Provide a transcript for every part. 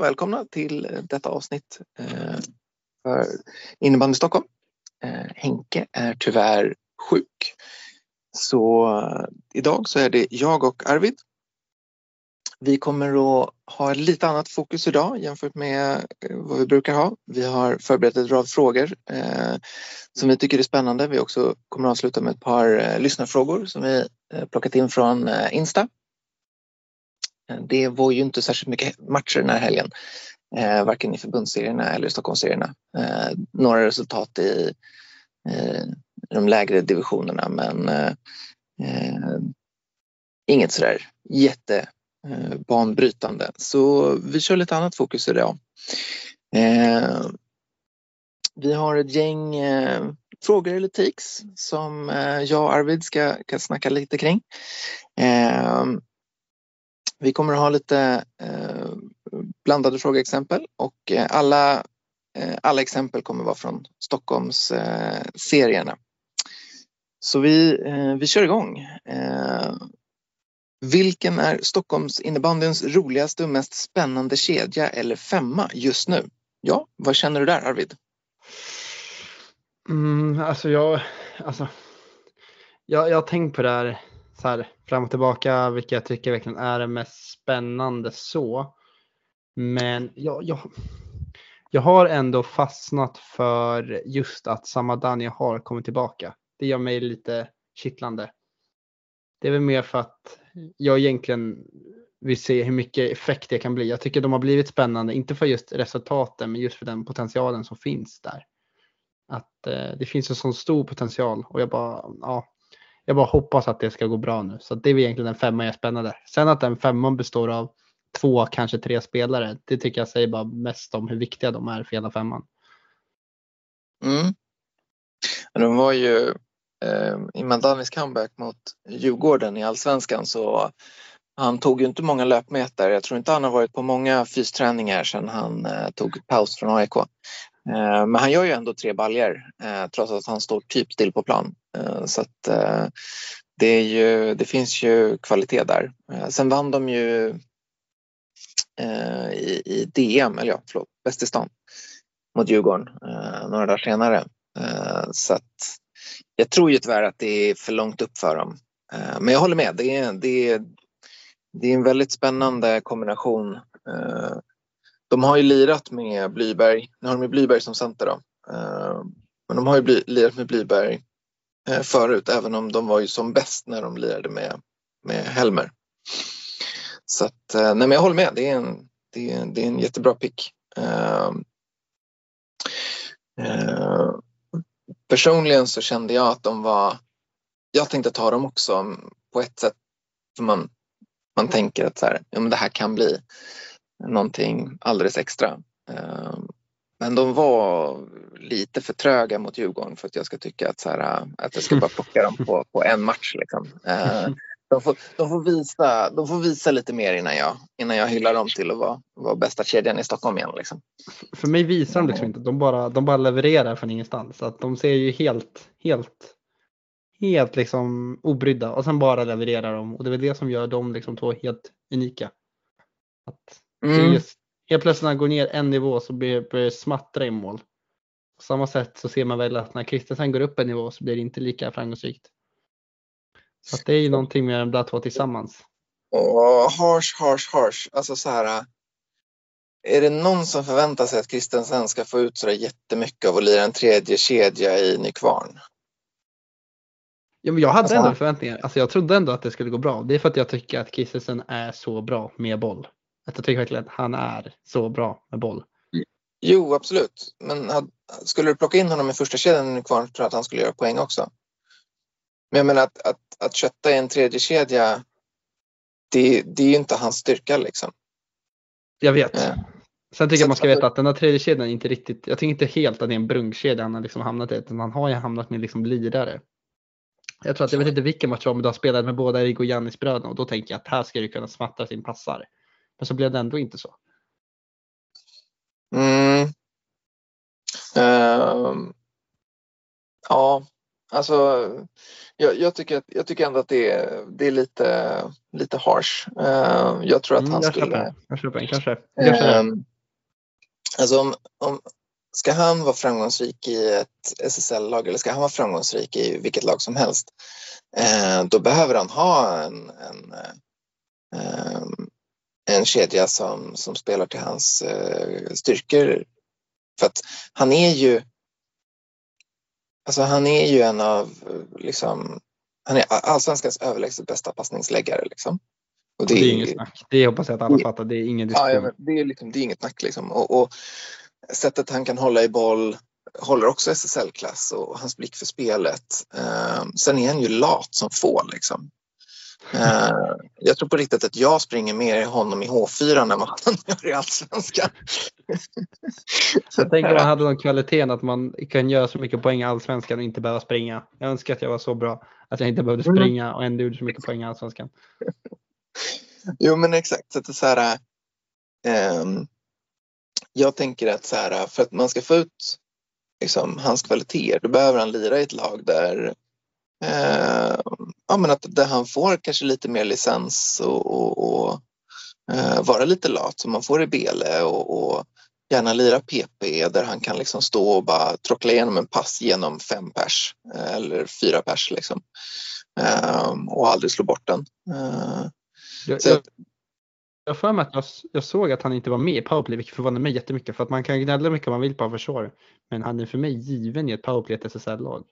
välkomna, välkomna till detta avsnitt eh, för innebandy Stockholm. Eh, Henke är tyvärr sjuk. Så eh, idag så är det jag och Arvid. Vi kommer att ha lite annat fokus idag jämfört med vad vi brukar ha. Vi har förberett ett rad frågor som vi tycker är spännande. Vi också kommer att avsluta med ett par lyssnarfrågor som vi plockat in från Insta. Eh, det var ju inte särskilt mycket matcher den här helgen, eh, varken i förbundsserierna eller i Stockholmsserierna. Eh, några resultat i eh, de lägre divisionerna men eh, eh inget sådär jättebanbrytande. Eh, Så vi kör lite annat fokus idag. Eh, vi har ett gäng eh, frågor eller takes som jag och Arvid ska, ska snacka lite kring. Vi kommer att ha lite eh, blandade frågeexempel och eh, alla, eh, alla exempel kommer vara från Stockholmsserierna. Eh, Så vi, eh, vi kör igång. Eh, vilken är Stockholms innebandyns roligaste och mest spännande kedja eller femma just nu? Ja, vad känner du där Arvid? Mm, alltså jag, alltså, jag, jag har tänkt på det här så här, fram och tillbaka vilka jag tycker verkligen är det mest spännande så. Men jag, jag, jag har ändå fastnat för just att Samadania har kommit tillbaka. Det gör mig lite kittlande. Det är väl mer för att jag egentligen vill se hur mycket effekt det kan bli. Jag tycker de har blivit spännande, inte för just resultaten, men just för den potentialen som finns där. Att eh, det finns en sån stor potential och jag bara, ja, jag bara hoppas att det ska gå bra nu. Så det är egentligen den femman jag är spännande. Sen att den femman består av två, kanske tre spelare, det tycker jag säger bara mest om hur viktiga de är för hela femman. Mm. De var ju eh, i Mandanis comeback mot Djurgården i allsvenskan så han tog ju inte många löpmeter. Jag tror inte han har varit på många fysträningar sedan han eh, tog paus från AIK. Eh, men han gör ju ändå tre baljer eh, trots att han står typ still på plan. Eh, så att det, är ju, det finns ju kvalitet där. Sen vann de ju i, i DM, eller ja, förlåt, Bäst i stan mot Djurgården några dagar senare. Så att jag tror ju tyvärr att det är för långt upp för dem. Men jag håller med, det är, det är, det är en väldigt spännande kombination de har ju lirat med Blyberg, nu har de ju Blyberg som center då. Eh, men de har ju lirat med Blyberg eh, förut, även om de var ju som bäst när de lirade med, med Helmer. Så att, eh, nej men jag håller med, det är en, det är, det är en jättebra pick. Personligen så kände jag att de var, jag tänkte ta dem också på ett sätt, för man, man tänker att så här, ja, men det här kan bli någonting alldeles extra. Ehm, men de var lite för tröga mot Djurgården för att jag ska tycka att, så här, att jag ska bara plocka dem på, på en match. Liksom. Ehm, de, får, de, får visa, de får visa lite mer innan jag, innan jag hyllar dem till att vara, vara bästa kedjan i Stockholm igen. Liksom. För mig visar de liksom inte, de bara, de bara levererar från ingenstans. att de ser ju helt, helt, helt liksom obrydda och sen bara levererar de. Och det är väl det som gör dem liksom två helt unika. Att Mm. Just, helt plötsligt när han går ner en nivå så börjar det smattra i mål. På samma sätt så ser man väl att när Kristensen går upp en nivå så blir det inte lika framgångsrikt. Så det är ju någonting med de där två tillsammans. Oh, harsh, harsh, harsh. Alltså så här. Är det någon som förväntar sig att Kristensen ska få ut så jättemycket av att lira en tredje kedja i Nykvarn? Ja, men jag hade alltså, ändå förväntningar. Alltså, jag trodde ändå att det skulle gå bra. Det är för att jag tycker att Kristensen är så bra med boll. Att jag tycker verkligen att han är så bra med boll. Jo, absolut. Men skulle du plocka in honom i första kedjan kvar tror jag att han skulle göra poäng också. Men jag menar att, att, att kötta i en tredje kedja det, det är ju inte hans styrka liksom. Jag vet. Ja. Sen tycker jag man ska veta att den här tredje kedjan är inte riktigt, jag tycker inte helt att det är en brunkkedja han har liksom hamnat i, utan han har ju hamnat med liksom lirare. Jag tror att, jag vet inte vilken match det var, men du har spelat med båda Erik och Jannis bröderna och då tänker jag att här ska du kunna smattra sin passar. Men så blev det ändå inte så. Mm. Uh, ja, alltså jag, jag, tycker, jag tycker ändå att det är, det är lite, lite harsh. Uh, jag tror att mm, han jag skulle... Köper. Jag köper kanske. kanske. Um, alltså om, om, ska han vara framgångsrik i ett SSL-lag eller ska han vara framgångsrik i vilket lag som helst, uh, då behöver han ha en, en uh, en kedja som, som spelar till hans uh, styrkor. För att han är ju Alltså han är ju en av, liksom, han är allsvenskans överlägset bästa passningsläggare. Liksom. Och det, det är inget snack. Det hoppas jag att alla fattar. Det är ingen diskussion. Ja, det, är liksom, det är inget snack. Liksom. Och, och, sättet han kan hålla i boll håller också SSL-klass och hans blick för spelet. Eh, sen är han ju lat som få. Liksom. Uh, jag tror på riktigt att jag springer mer i honom i H4 än vad han gör i Allsvenskan. jag tänker att man hade någon kvaliteten att man kan göra så mycket poäng i Allsvenskan och inte behöva springa. Jag önskar att jag var så bra att jag inte behövde mm. springa och ändå gjorde så mycket poäng i Allsvenskan. jo men exakt. Så det så här, um, jag tänker att så här, för att man ska få ut liksom, hans kvaliteter då behöver han lira i ett lag där eh, ja, men att där han får kanske lite mer licens och, och, och eh, vara lite lat som man får i Bele och, och, gärna lira PP där han kan liksom stå och bara trockla igenom en pass genom fem pers eh, eller fyra pers liksom. Eh, och aldrig slå bort den. Eh, jag, jag, jag för mig att jag, jag, såg att han inte var med i powerplay vilket förvånar mig jättemycket för att man kan gnälla mycket om man vill på försvar. Men han är för mig given i ett powerplay ett SSL-lag.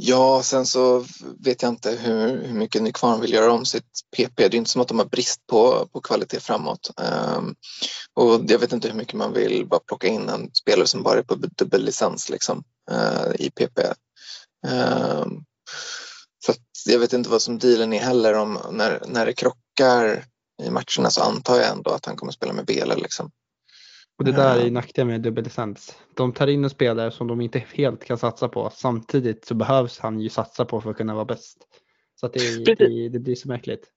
Ja, sen så vet jag inte hur, hur mycket Nykvarn vill göra om sitt PP. Det är inte som att de har brist på, på kvalitet framåt. Um, och jag vet inte hur mycket man vill bara plocka in en spelare som bara är på dubbellicens liksom, uh, i PP. Um, ehm, så jag vet inte vad som dealen är heller om när, när det krockar i matcherna så antar jag ändå att han kommer spela med Bele liksom. Och det där är nackdelen med dubbellicens. De tar in en spelare som de inte helt kan satsa på. Samtidigt så behövs han ju satsa på för att kunna vara bäst. Så att det, det, det blir så märkligt.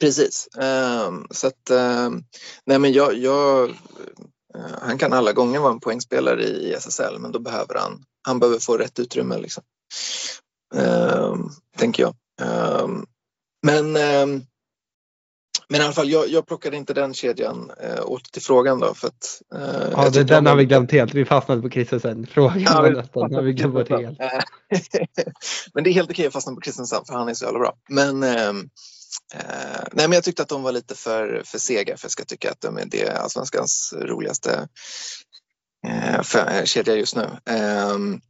Precis. Um, så att, um, nej men jag, jag uh, han kan alla gånger vara en poängspelare i SSL men då behöver han, han behöver få rätt utrymme liksom. Um, tänker jag. men men i alla fall, jag, jag plockade inte den kedjan äh, åter till frågan då. För att, äh, ja, det, den har vi glömt helt. Vi fastnade på Christensen. Frågan ja, var nästan, har vi glömt bort helt. men det är helt okej att fastna på Christensen för han är så jävla bra. Men, äh, nej, men jag tyckte att de var lite för, för sega för jag ska tycka att de är det allsvenskans roligaste äh, kedja just nu. Ehm,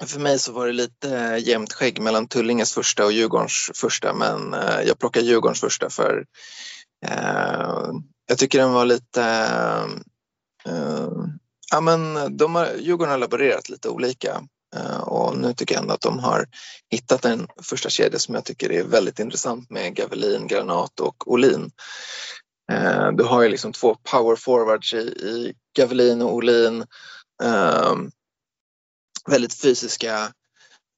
för mig så var det lite eh, jämnt skägg mellan Tullinges första och Djurgårdens första men eh, jag plockar Djurgårdens första för eh, jag tycker den var lite eh, eh, ja, men de har, Djurgården har laborerat lite olika eh, och nu tycker jag ändå att de har hittat en första kedja som jag tycker är väldigt intressant med Gavelin, Granat och Olin. Eh, du har ju liksom två power forwards i, i Gavelin och Olin väldigt fysiska,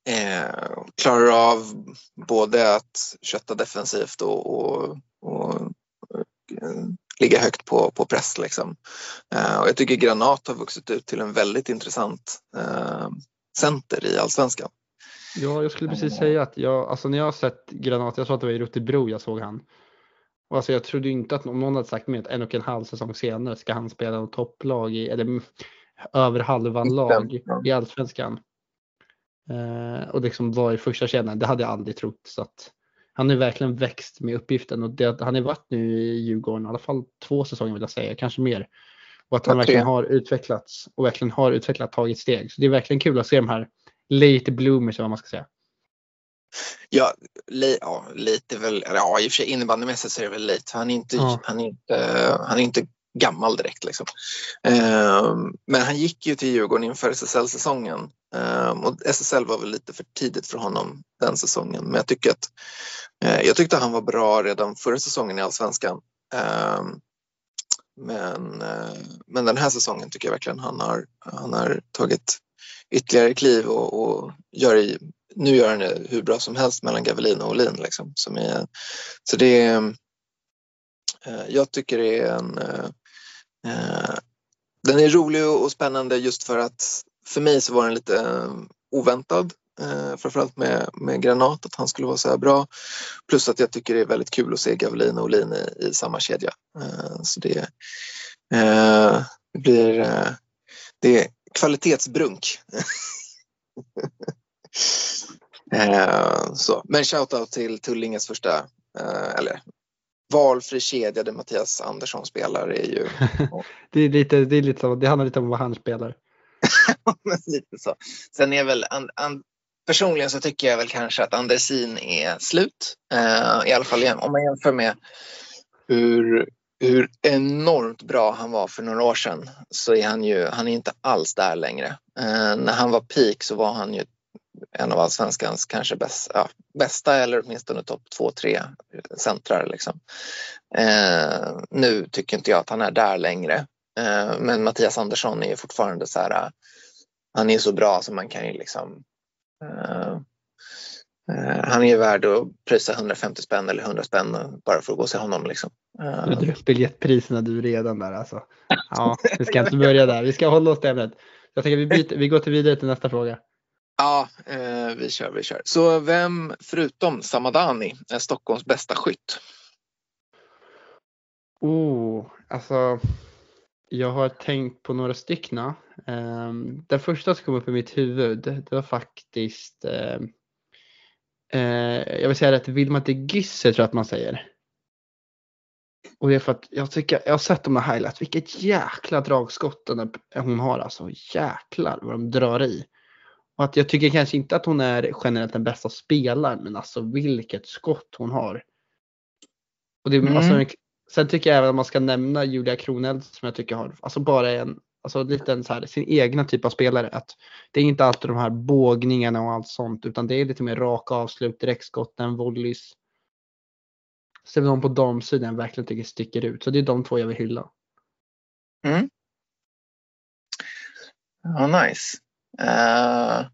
eh, klarar av både att kötta defensivt och, och, och eh, ligga högt på, på press. Liksom. Eh, och jag tycker Granat har vuxit ut till en väldigt intressant eh, center i allsvenskan. Ja, jag skulle precis säga att jag, alltså när jag har sett Granat, jag sa att det var i Rotebro jag såg han. Och alltså jag trodde inte att någon hade sagt mig att en och en halv säsong senare ska han spela något topplag i, eller över halvan lag i allsvenskan. Eh, och liksom var i första kedjan, det hade jag aldrig trott. Så att han har verkligen växt med uppgiften och det, han har varit nu i Djurgården i alla fall två säsonger vill jag säga, kanske mer. Och att han okay. verkligen har utvecklats och verkligen har utvecklat, tagit steg. Så det är verkligen kul att se de här late bloomers, vad man ska säga. Ja, li, ja lite väl, ja i och för sig innebandymässigt så är det väl lite. Han är inte, ja. han är inte, han är inte gammal direkt. Liksom. Ehm, men han gick ju till Djurgården inför SSL-säsongen ehm, och SSL var väl lite för tidigt för honom den säsongen. Men jag, tycker att, eh, jag tyckte han var bra redan förra säsongen i Allsvenskan. Ehm, men, eh, men den här säsongen tycker jag verkligen han har, han har tagit ytterligare kliv och, och gör i, nu gör han det hur bra som helst mellan Gavelin och Olin. Liksom, som är, så det är, eh, jag tycker det är en, Eh, den är rolig och spännande just för att, för mig så var den lite eh, oväntad. Eh, framförallt med, med Granat, att han skulle vara så här bra. Plus att jag tycker det är väldigt kul att se Gavelin och Olin i, i samma kedja. Så det, det blir det är kvalitetsbrunk. så. Men shoutout till Tullinges första, eller valfri kedja där Mattias Andersson spelar är ju... det, är lite, det, är lite så, det handlar lite om vad han spelar. lite så. Sen är väl, an, an, personligen så tycker jag väl kanske att Andersin är slut. Uh, I alla fall om man jämför med hur, hur enormt bra han var för några år sedan så är han ju han är inte alls där längre. Uh, när han var peak så var han ju en av allsvenskans kanske bäst, ja, bästa eller åtminstone topp två, tre centrar. Liksom. Uh, nu tycker inte jag att han är där längre. men Mattias Andersson är fortfarande så här, han är så bra så man kan ju liksom Uh, uh, han är ju värd att prisa 150 spänn eller 100 spänn bara för att gå och se honom. Liksom. Du drar upp biljettpriserna du redan där alltså. Ja, vi ska inte börja där. Vi ska hålla oss till ämnet. Jag tänker vi, byter, vi går till vidare till nästa fråga. Ja, eh, vi kör, vi kör. Så vem förutom Samadani är Stockholms bästa skytt? Oh, alltså jag har tänkt på några styckna. Eh, den första som kom upp i mitt huvud, det var faktiskt, eh, eh jag vill säga att Vilma de Gisse tror jag att man säger. Och det är för att jag tycker, jag har sett de här highlights, vilket jäkla dragskott hon har alltså. Jäklar vad de drar i. Och att jag tycker kanske inte att hon är generellt den bästa spelaren, men alltså vilket skott hon har. Och det, mm. alltså, Sen tycker jag även att man ska nämna Julia Kroneld som jag tycker har, alltså bara en, alltså lite så här, sin egna typ av spelare. Att det är inte alltid de här bågningarna och allt sånt utan det är lite mer raka avslut, direktskotten, volleys. Vi någon på damsidan verkligen tycker sticker ut. Så det är de två jag vill hylla. Mm. Ja, nice. Uh,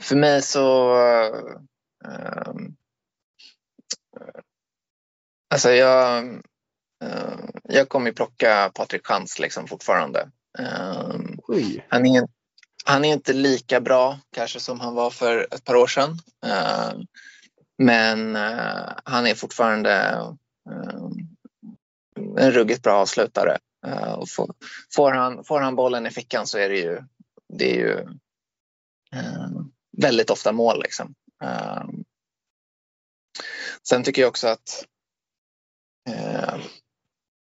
för mig så uh, Alltså jag, uh, jag kommer plocka Patrik Chans liksom fortfarande. Han, är, han är inte lika bra kanske som han var för ett par år sedan. Men han är fortfarande en ruggigt bra avslutare. och får, han, får han bollen i fickan så är det ju, det är ju eh, väldigt ofta mål. Liksom. Eh, sen tycker jag också att Eh,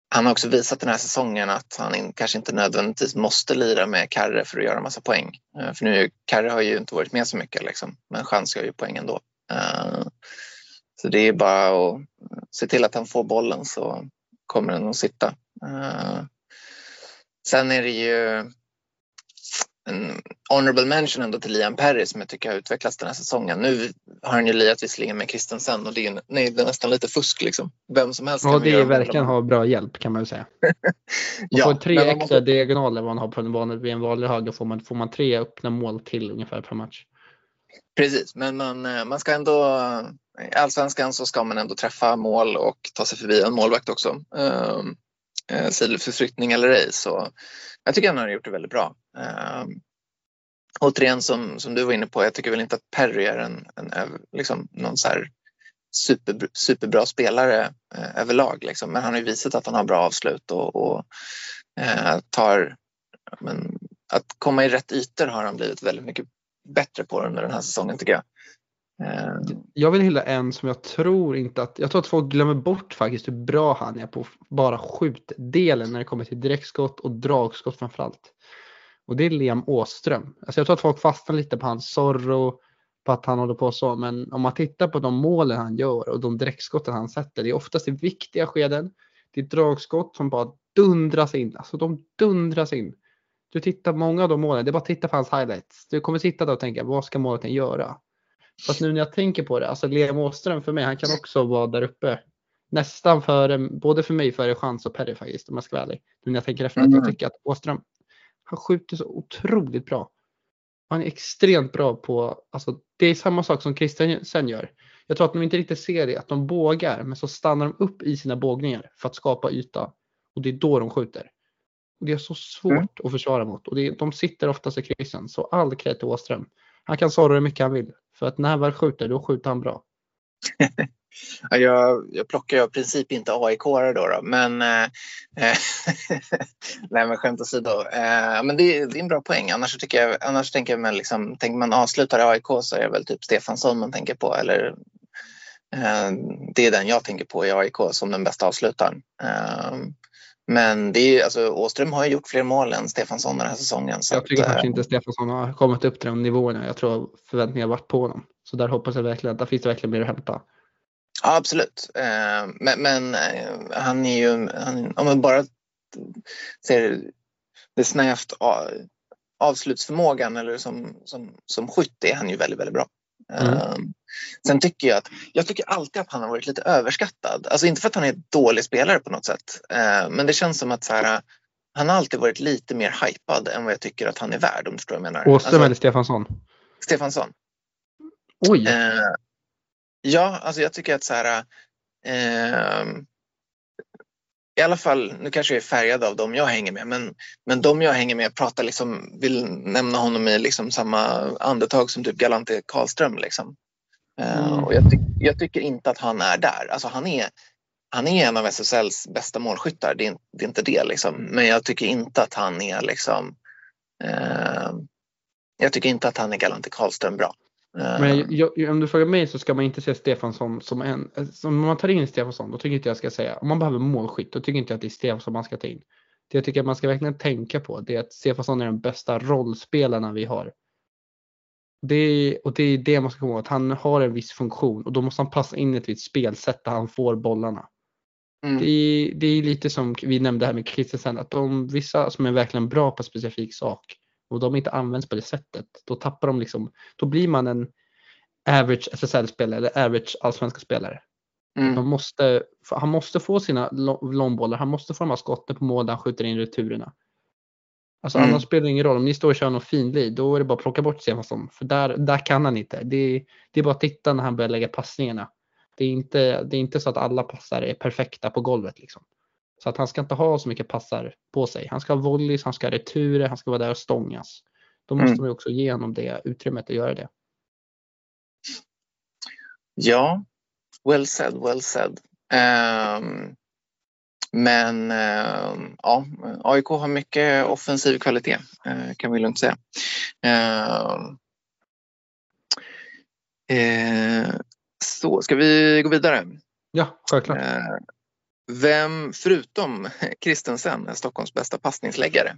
han har också visat den här säsongen att han kanske inte nödvändigtvis måste lira med Karre för att göra massa poäng. Eh, för nu, Karre har ju inte varit med så mycket liksom, men Chans gör ju poäng ändå. Eh, så det är bara att se till att han får bollen så kommer den att sitta. Eh, sen är det ju en honorable mention ändå till Liam Perry som jag tycker har utvecklats den här säsongen. Nu har han ju lirat visserligen med Christensen och det är, nej, det är nästan lite fusk liksom. Vem som helst Ja, det är verkligen ha bra hjälp kan man ju säga. ja, får tre extra måste... diagonaler vad man har på en vanlig, vid en vanlig höger får man, får man tre öppna mål till ungefär per match. Precis, men man, eh, man ska ändå i allsvenskan så ska man ändå träffa mål och ta sig förbi en målvakt också. Um, eh, sidoförflyttning eller ej så jag tycker han har gjort det väldigt bra. Eh, återigen som, som du var inne på, jag tycker väl inte att Perry är en, en liksom, någon så här super, superbra spelare eh, överlag. Liksom. Men han har ju visat att han har bra avslut och, och eh, tar... Men, att komma i rätt ytor har han blivit väldigt mycket bättre på under den här säsongen tycker jag. Ehm. Jag vill hylla en som jag tror inte att, jag tror att folk glömmer bort faktiskt hur bra han är på bara skjutdelen när det kommer till direktskott och dragskott framförallt. Och det är Liam Åström. Alltså jag tror att folk fastnar lite på hans Zorro, på att han håller på så. Men om man tittar på de målen han gör och de direktskotten han sätter. Det är oftast i viktiga skeden. Det är dragskott som bara dundras in. Alltså de dundras in. Du tittar många av de målen. Det är bara att titta på hans highlights. Du kommer sitta där och tänka vad ska målet göra? Fast nu när jag tänker på det. Alltså Liam Åström för mig. Han kan också vara där uppe. Nästan före, både för mig före Chans och Perry faktiskt om jag ska vara ärlig. Nu när jag tänker efter att jag mm. tycker att Åström han skjuter så otroligt bra. Han är extremt bra på, alltså det är samma sak som Christiansen gör. Jag tror att de inte riktigt ser det, att de bågar men så stannar de upp i sina bågningar för att skapa yta och det är då de skjuter. Och det är så svårt mm. att försvara mot. Och det, de sitter oftast i kryssen. Så all cred till Åström. Han kan såra hur mycket han vill. För att när han väl skjuter, då skjuter han bra. jag, jag plockar ju av princip inte aik då, då, men eh, nej men skämt åsido. Eh, men det, det, är en bra poäng. Annars, tycker jag, annars tänker jag liksom, tänker man avslutar i AIK så är det väl typ Stefansson man tänker på eller eh, det är den jag tänker på i AIK som den bästa avslutaren. Eh, men det är, alltså, Åström har ju gjort fler mål än Stefansson den här säsongen. jag tycker att, faktiskt inte Stefansson har kommit upp till de nivåerna. Jag tror förväntningarna varit på honom. Så där hoppas jag verkligen att där finns det verkligen mer att hämta. Ja, absolut. Eh, men, men eh, han är ju, han, om man bara ser det snävt avslutsförmågan eller som, som, som skytt är han ju väldigt, väldigt bra. Mm. Um, sen tycker jag att jag tycker alltid att han har varit lite överskattad. Alltså inte för att han är en dålig spelare på något sätt, uh, men det känns som att så här, han har alltid varit lite mer hypad än vad jag tycker att han är värd om du förstår vad jag menar. Åström alltså, eller Stefansson? Stefansson. Oj! Uh, ja, alltså jag tycker att så här, uh, i alla fall, nu kanske jag är färgad av dem jag hänger med, men, men de jag hänger med pratar liksom, vill nämna honom i liksom samma andetag som typ Galante Karlström. Liksom. Eh, mm. Uh, och jag, ty jag, tycker inte att han är där. Alltså han är, han är en av SSLs bästa målskyttar, det är, det är inte det. Liksom. Men jag tycker inte att han är liksom, uh, jag tycker inte att han är Galante Karlström bra. Men eh. jag, om du frågar mig så ska man inte se Stefansson som en, om man tar in Stefansson då tycker inte jag ska säga, om man behöver målskytt då tycker inte jag att det är Stefansson man ska ta in. Det jag tycker att man ska verkligen tänka på det är att Stefansson är den bästa rollspelarna vi har. Det, och det är det man ska komma ihåg, att han har en viss funktion och då måste han passa in i ett visst spelsätt där han får bollarna. Mm. Det, är, det är lite som vi nämnde här med Christensen, att de vissa som är verkligen bra på en specifik sak och de inte används på det sättet, då tappar de liksom, då blir man en average SSL-spelare eller average allsvenska spelare. Mm. De måste, han måste få sina långbollar, han måste få de här skotten på mål där han skjuter in returerna. Alltså mm. annars spelar det ingen roll, om ni står och kör någon finlid då är det bara att plocka bort Stefansson för där, där kan han inte. Det, det är bara att titta när han börjar lägga passningarna. Det är, inte, det är inte så att alla passar är perfekta på golvet liksom. Så att han ska inte ha så mycket passar på sig. Han ska ha volleys, han ska ha returer, han ska vara där och stångas. Då måste mm. man också ge honom det utrymmet att göra det. Ja, well said, well said. Um, men uh, ja, AIK har mycket offensiv kvalitet uh, kan vi lugnt säga. Uh, så, ska vi gå vidare? Ja, självklart. Vem förutom Kristensen är Stockholms bästa passningsläggare?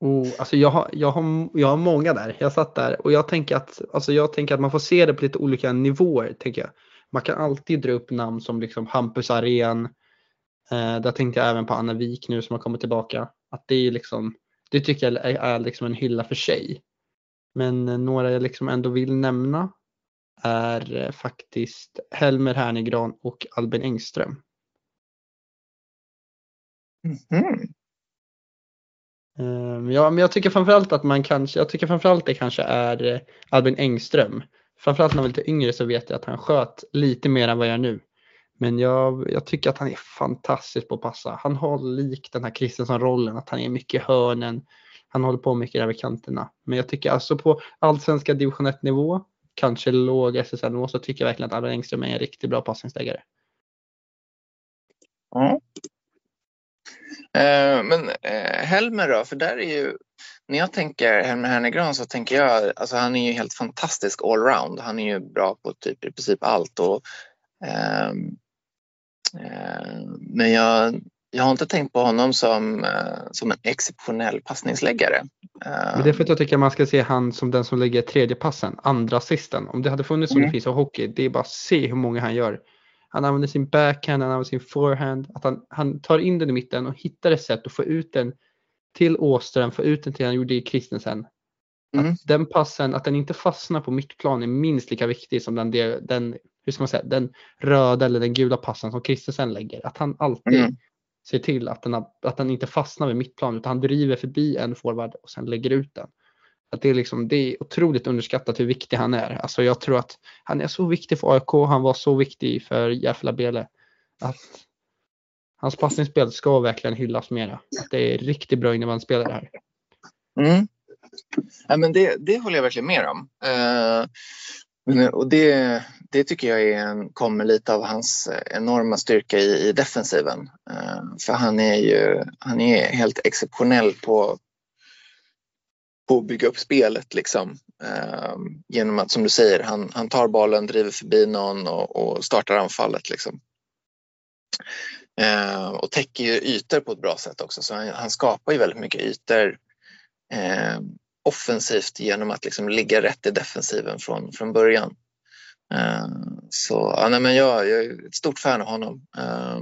Oh, alltså jag, har, jag, har, jag har många där. Jag satt där och jag tänker, att, alltså jag tänker att man får se det på lite olika nivåer. Tänker jag. Man kan alltid dra upp namn som liksom Hampus Arén. Eh, där tänkte jag även på Anna Wik nu som har kommit tillbaka. Att det, är liksom, det tycker jag är, är liksom en hylla för sig. Men eh, några jag liksom ändå vill nämna är eh, faktiskt Helmer Hernegran och Albin Engström. Mm. Ja, men jag tycker framförallt att man kanske, jag tycker framförallt det kanske är eh, Albin Engström. Framförallt när han var lite yngre så vet jag att han sköt lite mer än vad jag gör nu. Men jag, jag tycker att han är fantastisk på att passa. Han har likt den här Kristensson-rollen, att han är mycket hörnen. Han håller på mycket över kanterna. Men jag tycker alltså på allsvenska division 1 nivå kanske låg SSL-nivå så tycker jag verkligen att Albin Engström är en riktigt bra passningsläggare. Ja. Eh, men eh, Helmer då, för där är ju, när jag tänker Helmer Hernegran så tänker jag, alltså han är ju helt fantastisk allround. Han är ju bra på typ i princip allt. Och, ehm, eh, men jag, jag har inte tänkt på honom som, eh, som en exceptionell passningsläggare. Men det är för att jag tycker man ska se han som den som lägger tredje passen, andra assisten. Om det hade funnits som mm. det finns i hockey, det är bara att se hur många han gör. Han använder sin backhand, han använder sin forehand, att han, han tar in den i mitten och hittar ett sätt att få ut den till Åström, få ut den till han gjorde i Kristensen. Mm. Att den passen, att den inte fastnar på mittplan är minst lika viktig som den, den, hur ska man säga, den röda eller den gula passen som Kristensen lägger. Att han alltid mm ser till att den, att den inte fastnar vid mittplan utan han driver förbi en forward och sen lägger ut den. Att det, är liksom, det är otroligt underskattat hur viktig han är. Alltså jag tror att han är så viktig för AIK, han var så viktig för Järfälla Bele. Att Hans passningsspel ska verkligen hyllas mera. Att det är riktigt bra innebandyspelare här. Mm. Ja, men det, det håller jag verkligen med om. Eh, Eh, och det, det tycker jag är en, kommer lite av hans eh, enorma styrka i, i defensiven. Uh, för han är ju han är helt exceptionell på, på att bygga upp spelet liksom. Uh, genom att som du säger, han, han tar bollen, driver förbi någon och, och startar anfallet. Liksom. Uh, och täcker ju ytor på ett bra sätt också så han, han skapar ju väldigt mycket ytor uh, offensivt genom att liksom ligga rätt i defensiven från, från början. Eh, så ja, nej, men jag, jag, är ett stort fan av honom. Eh,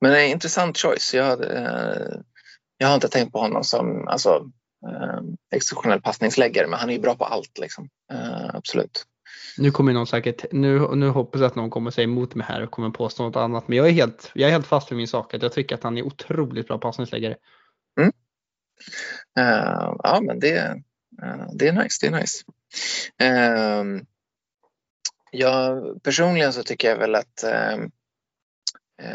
men en intressant choice. Jag, eh, jag har inte tänkt på honom som alltså, exceptionell passningsläggare men han är ju bra på allt liksom. Absolut. Nu kommer någon säkert, nu, nu hoppas jag att någon kommer säga emot mig här och kommer påstå något annat men jag är helt, jag är helt fast vid min sak att jag tycker att han är otroligt bra passningsläggare. Uh, ja men det, uh, det är nice, det är nice. Uh, ja, personligen så tycker jag väl att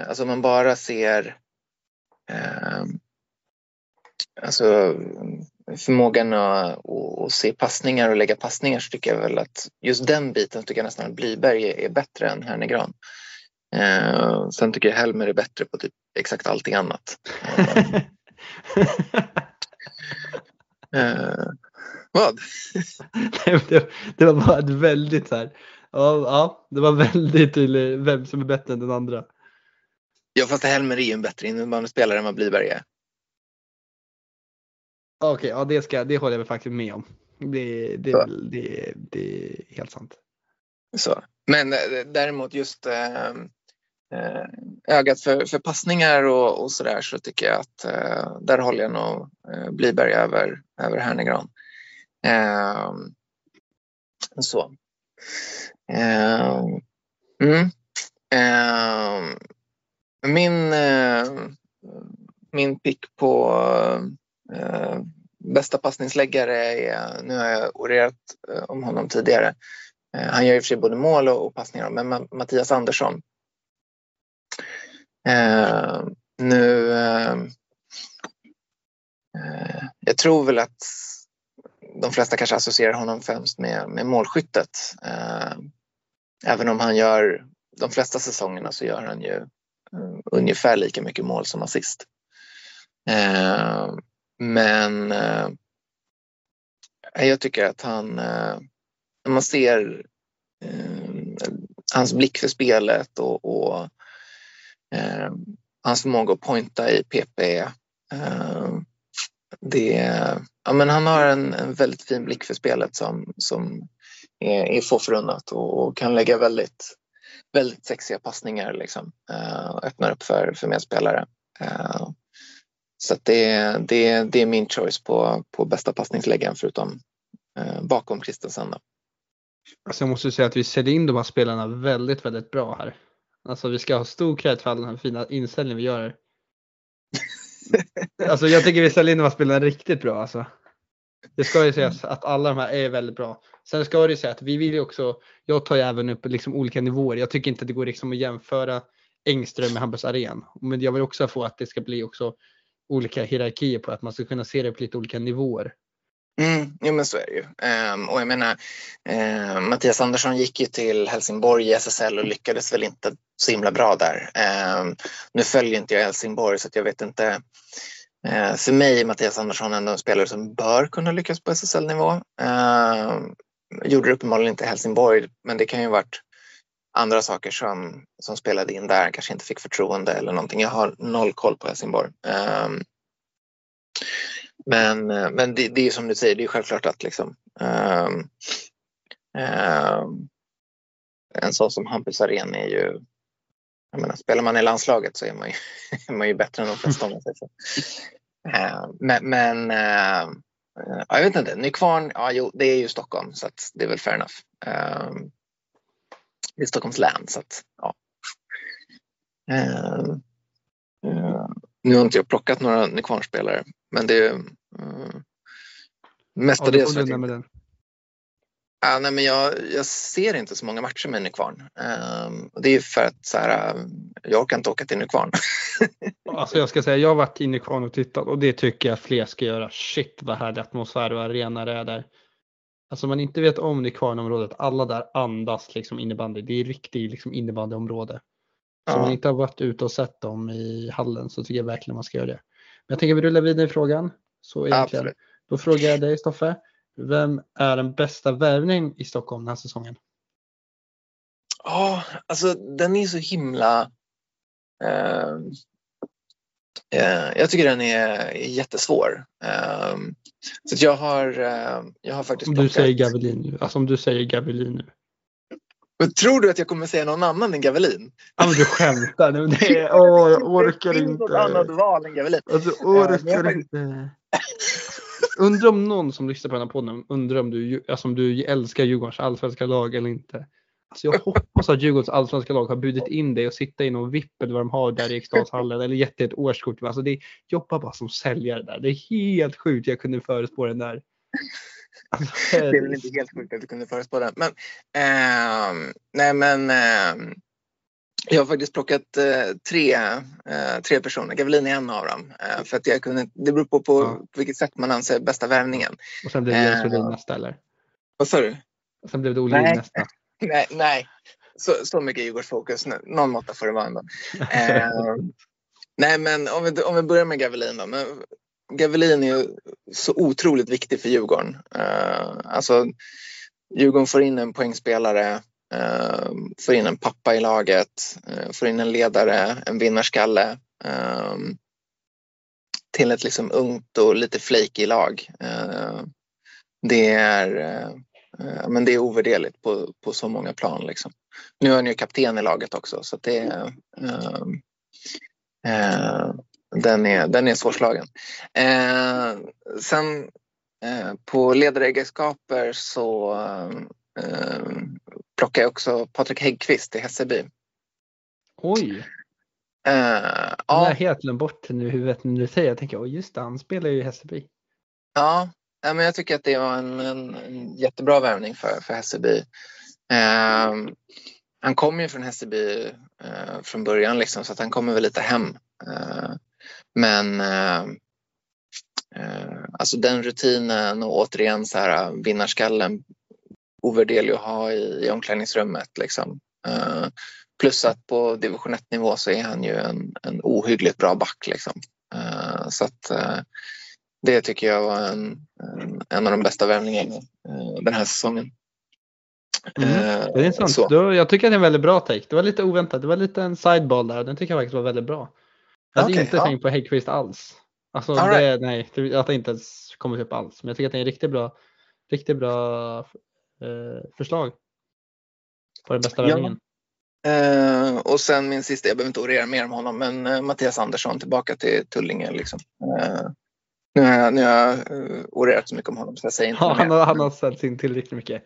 alltså om man bara ser alltså, förmågan att, att, se passningar och lägga passningar så tycker jag väl att just den biten tycker jag nästan att Blyberg är, är bättre än Hernegran. Eh, sen tycker jag Helmer är bättre på typ exakt allting annat. eh, vad? det, det, var bara ett väldigt så här, ja, ja, det var väldigt tydligt vem som är bättre än den andra. Ja fast Helmer är ju en bättre innebandyspelare än vad Blyberg är. Okej, okay, ja det, ska, det håller jag faktiskt med om. Det, det, det, det är helt sant. Så. Men eh, däremot just äh, Eh, ögat för, för passningar och, och där så tycker jag att eh, där håller jag nog eh, äh, Blyberg över, över Hernegran. Så. Mm. min, min pick på Eh, bästa passningsläggare är, nu har jag orerat eh, om honom tidigare, han gör i och för sig både mål och passningar, men Mattias Andersson. Eh, nu, eh, eh, jag tror väl att de flesta kanske associerar honom främst med, med målskyttet. Eh, även om han gör, de flesta säsongerna så gör han ju eh, ungefär lika mycket mål som assist. Eh, men eh, jag tycker att han, eh, när man ser eh, hans blick för spelet och, och Ehm, hans förmåga att pointa i PP. Eh, det, ja, men han har en, en, väldigt fin blick för spelet som, som är, är få förunnat och, och, kan lägga väldigt, väldigt sexiga passningar liksom, eh, och öppnar upp för, för medspelare. Eh, så det, det, det är min choice på, på bästa passningsläggaren förutom eh, bakom Christensen. Alltså jag måste säga att vi säljer in de här spelarna väldigt, väldigt bra här. Alltså vi ska ha stor cred för all den här fina inställningen vi gör. alltså jag tycker vi säljer in de här spelarna riktigt bra alltså. Det ska ju sägas att alla de här är väldigt bra. Sen ska det ju säga att vi vill ju också, jag tar ju även upp liksom olika nivåer. Jag tycker inte att det går liksom att jämföra Engström med Hampus Aren. Men jag vill också få att det ska bli också olika hierarkier på att man ska kunna se det på lite olika nivåer. Mm, jo men så är det ju. Um, och jag menar, um, Mattias Andersson gick ju till Helsingborg i SSL och lyckades väl inte så himla bra där. Um, nu följer inte jag Helsingborg så att jag vet inte. Uh, för mig är Mattias Andersson ändå en spelare som bör kunna lyckas på SSL-nivå. Uh, gjorde det uppenbarligen inte i Helsingborg men det kan ju ha varit andra saker som, som spelade in där, kanske inte fick förtroende eller någonting. Jag har noll koll på Helsingborg. Men eh, men det, det, är som du säger, det är självklart att liksom, um, um, en sån som Hampus Arén är ju jag menar, spelar man i landslaget så är man ju, är man ju bättre än de flesta om man säger så. Uh, men, men uh, jag vet inte, Nykvarn, ja jo, det är ju Stockholm så det är väl fair enough. Det är Stockholms län. Så att, ja. Nu har inte jag plockat några Nykvarnspelare men det är uh, mestadels. Ja, Ja, nej, men jag, jag ser inte så många matcher med Nykvarn. Um, det är för att så här, jag orkar inte åka till Nykvarn. alltså jag ska säga, jag har varit i Nykvarn och tittat och det tycker jag fler ska göra. Shit vad härlig atmosfär och arena det är där. Alltså man inte vet om Nykvarnområdet, alla där andas liksom innebandy. Det är riktigt liksom innebandyområde. Så om man inte har varit ute och sett dem i hallen så tycker jag verkligen man ska göra det. Men jag tänker vi rullar vidare i frågan. Så egentligen. Absolut. Då frågar jag dig Stoffe. Vem är den bästa värvningen i Stockholm den här säsongen? Ja, oh, alltså den är så himla... Uh, uh, jag tycker den är jättesvår. Uh, så jag har, jag har faktiskt Om du säger Gavelin nu. Alltså om du säger Gavelin nu. Men tror du att jag kommer säga någon annan än Gavelin? Ja men du skämtar nu. Det åh, jag orkar det inte. något annat val än Gavelin. Alltså, orkar uh, inte. Undrar om någon som lyssnar på den här podden undrar om du, alltså, om du älskar Djurgårdens allsvenska lag eller inte. Alltså jag hoppas att Djurgårdens allsvenska lag har bjudit in dig och sitta i någon VIP eller vad de har där i Eriksdalshallen eller gett dig ett årskort. Alltså det jobbar bara som säljare där. Det är helt sjukt jag kunde förespå den där. Det är väl inte helt sjukt att du kunde förespå den. Men, eh, nej men eh, jag har faktiskt plockat eh, tre, eh, tre personer. Gavelin är en av dem. Eh, för att jag kunde, det beror på, på, ja. vilket sätt man anser bästa värvningen. Och sen blev det Jens Olin nästa eller? Vad sa du? Och sen blev det Olin nästa. Nej, nej. Så, så mycket Djurgårdsfokus. Någon måtta får det vara ändå. nej men om vi, om vi börjar med Gavelin då. Men Gavelin är så otroligt viktig för Djurgården. Eh, alltså, Djurgården får in en poängspelare Uh, får in en pappa i laget, uh, får in en ledare, en vinnarskalle uh, till ett liksom ungt och lite flaky lag. det, är, men det är ovärderligt på, på så många plan. Liksom. Nu är han ju kapten i laget också så det är, den, är, den är svårslagen. sen på ledaregenskaper så plockar jag också Patrik Häggkvist i Hässelby. Oj! Uh, ja. Jag helt glömt bort nu huvudet när du säger Jag tänker, oh, just det, han spelar ju i Hässelby. Ja, men jag tycker att det var en, en, en jättebra värvning för, för Hässelby. Uh, han kommer ju från Hässelby uh, från början liksom, så att han kommer väl lite hem. Uh, men alltså den rutinen och återigen så här vinnarskallen ovärderlig att ha i, i omklädningsrummet. Liksom. Uh, plus att på division 1 nivå så är han ju en, en ohyggligt bra back. Liksom. Uh, så att uh, det tycker jag var en, en, en av de bästa värvningarna den här säsongen. Mm, det är intressant. Du, jag tycker att det är en väldigt bra take. Det var lite oväntat. Det var lite en sideball där. Den tycker jag faktiskt var väldigt bra. Jag hade okay, inte ja. tänkt på Häggkvist alls. Alltså, det, right. nej, jag hade inte ens kommit upp alls. Men jag tycker att det är en riktigt bra, riktigt bra eh, förslag på den bästa värvningen. Ja. Eh, och sen min sista, jag behöver inte orera mer om honom, men eh, Mattias Andersson tillbaka till Tullinge. Liksom. Eh, nu har jag, nu har jag uh, orerat så mycket om honom så jag säger inte ja, han, har, han har ställt in tillräckligt mycket.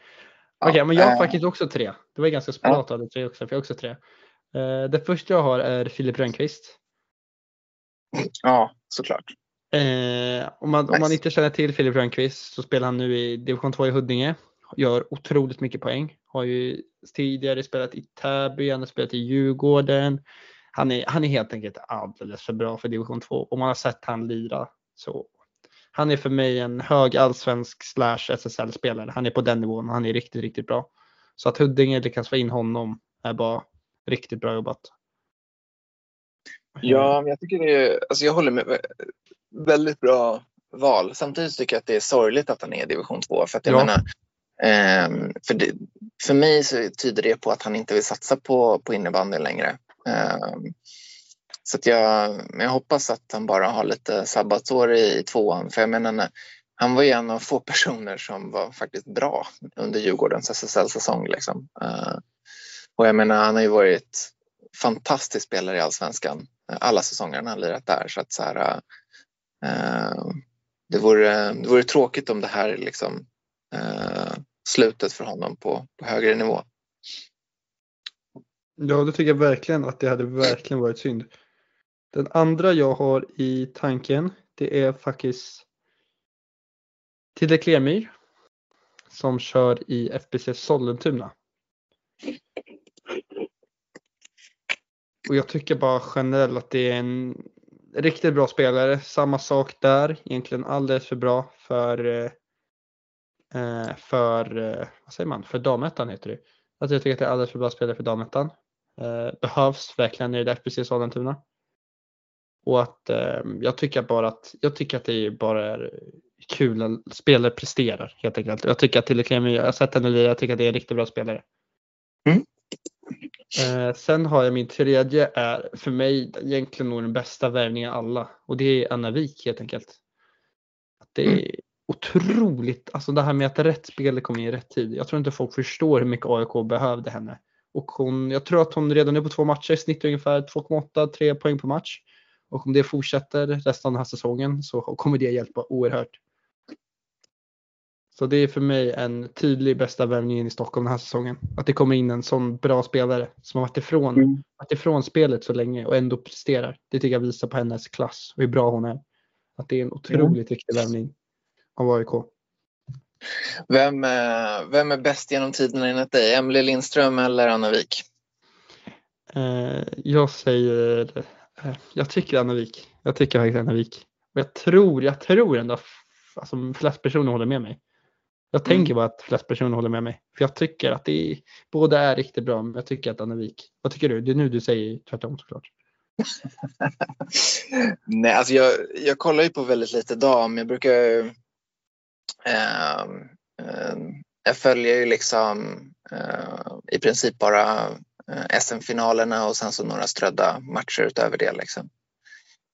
Okej, okay, men jag har äh, faktiskt också tre. Det var ganska smart att ha tre också, för jag har också tre. Uh, det första jag har är Filip Rönnqvist. Ja, såklart. Uh, om, man, nice. om man inte känner till Filip Rönnqvist så spelar han nu i division 2 i Huddinge gör otroligt mycket poäng. Har ju tidigare spelat i Täby, han har spelat i Djurgården. Han är, han är helt enkelt alldeles för bra för division 2 och man har sett han lira så han är för mig en hög allsvensk slash SSL-spelare. Han är på den nivån han är riktigt, riktigt bra. Så att Huddinge lyckas få in honom är bara riktigt bra jobbat. Ja, jag tycker det är, alltså jag håller med. Väldigt bra val. Samtidigt tycker jag att det är sorgligt att han är i division 2 för att jag ja. menar Um, för, det, för mig så tyder det på att han inte vill satsa på, på innebandy längre. Um, så att jag, jag hoppas att han bara har lite sabbatsår i, i tvåan. För jag menar, han var ju en av få personer som var faktiskt bra under Djurgårdens SSL-säsong. Liksom. Uh, och jag menar, han har ju varit fantastisk spelare i allsvenskan alla säsonger han har lirat där. Så att så här, eh, det, vore, det vore tråkigt om det här liksom, eh, slutet för honom på, på högre nivå. Ja, det tycker jag verkligen att det hade verkligen varit synd. Den andra jag har i tanken, det är faktiskt Tilde Klemyr som kör i FBC Sollentuna. Och jag tycker bara generellt att det är en riktigt bra spelare. Samma sak där, egentligen alldeles för bra för eh, eh för, eh, vad säger man, för damettan heter det. Att jag tycker att det är alldeles för bra spelare för damettan. Eh, behövs verkligen i det FBC Sollentuna. Och att eh, jag tycker bara att, jag tycker att det bara är kul när spelare presterar helt enkelt. Jag tycker att till jag har sett henne jag tycker att det är en riktigt bra spelare. Mm. Eh, sen har jag min tredje är för mig egentligen nog den bästa värvningen av alla och det är Anna Wik helt enkelt. Det är mm. otroligt, alltså det här med att rätt spelare kommer in i rätt tid. Jag tror inte folk förstår hur mycket AIK behövde henne. Och hon, jag tror att hon redan nu på två matcher snittar ungefär 2,8-3 poäng på match. Och om det fortsätter resten av den här säsongen så kommer det hjälpa oerhört. Så det är för mig en tydlig bästa värvningen i Stockholm den här säsongen. Att det kommer in en sån bra spelare som har varit ifrån, mm. varit ifrån spelet så länge och ändå presterar. Det tycker jag visar på hennes klass och hur bra hon är. Att det är en otroligt mm. viktig värvning av AIK. Vem, vem är bäst genom tiderna enligt dig? Emelie Lindström eller Anna Wik? Eh, jag säger, eh, jag tycker Anna Wik. Jag tycker faktiskt Anna Wik. Och jag tror, jag tror ändå alltså, flest personer håller med mig. Jag mm. tänker bara att flest personer håller med mig. För jag tycker att det är, båda är riktigt bra, men jag tycker att Annevik. Vad tycker du? Det är nu du säger tvärtom såklart. Nej, alltså jag, jag kollar ju på väldigt lite dam. Jag brukar äh, äh, jag följer ju liksom äh, i princip bara eh, SM-finalerna och sen så några strödda matcher utöver det. Liksom.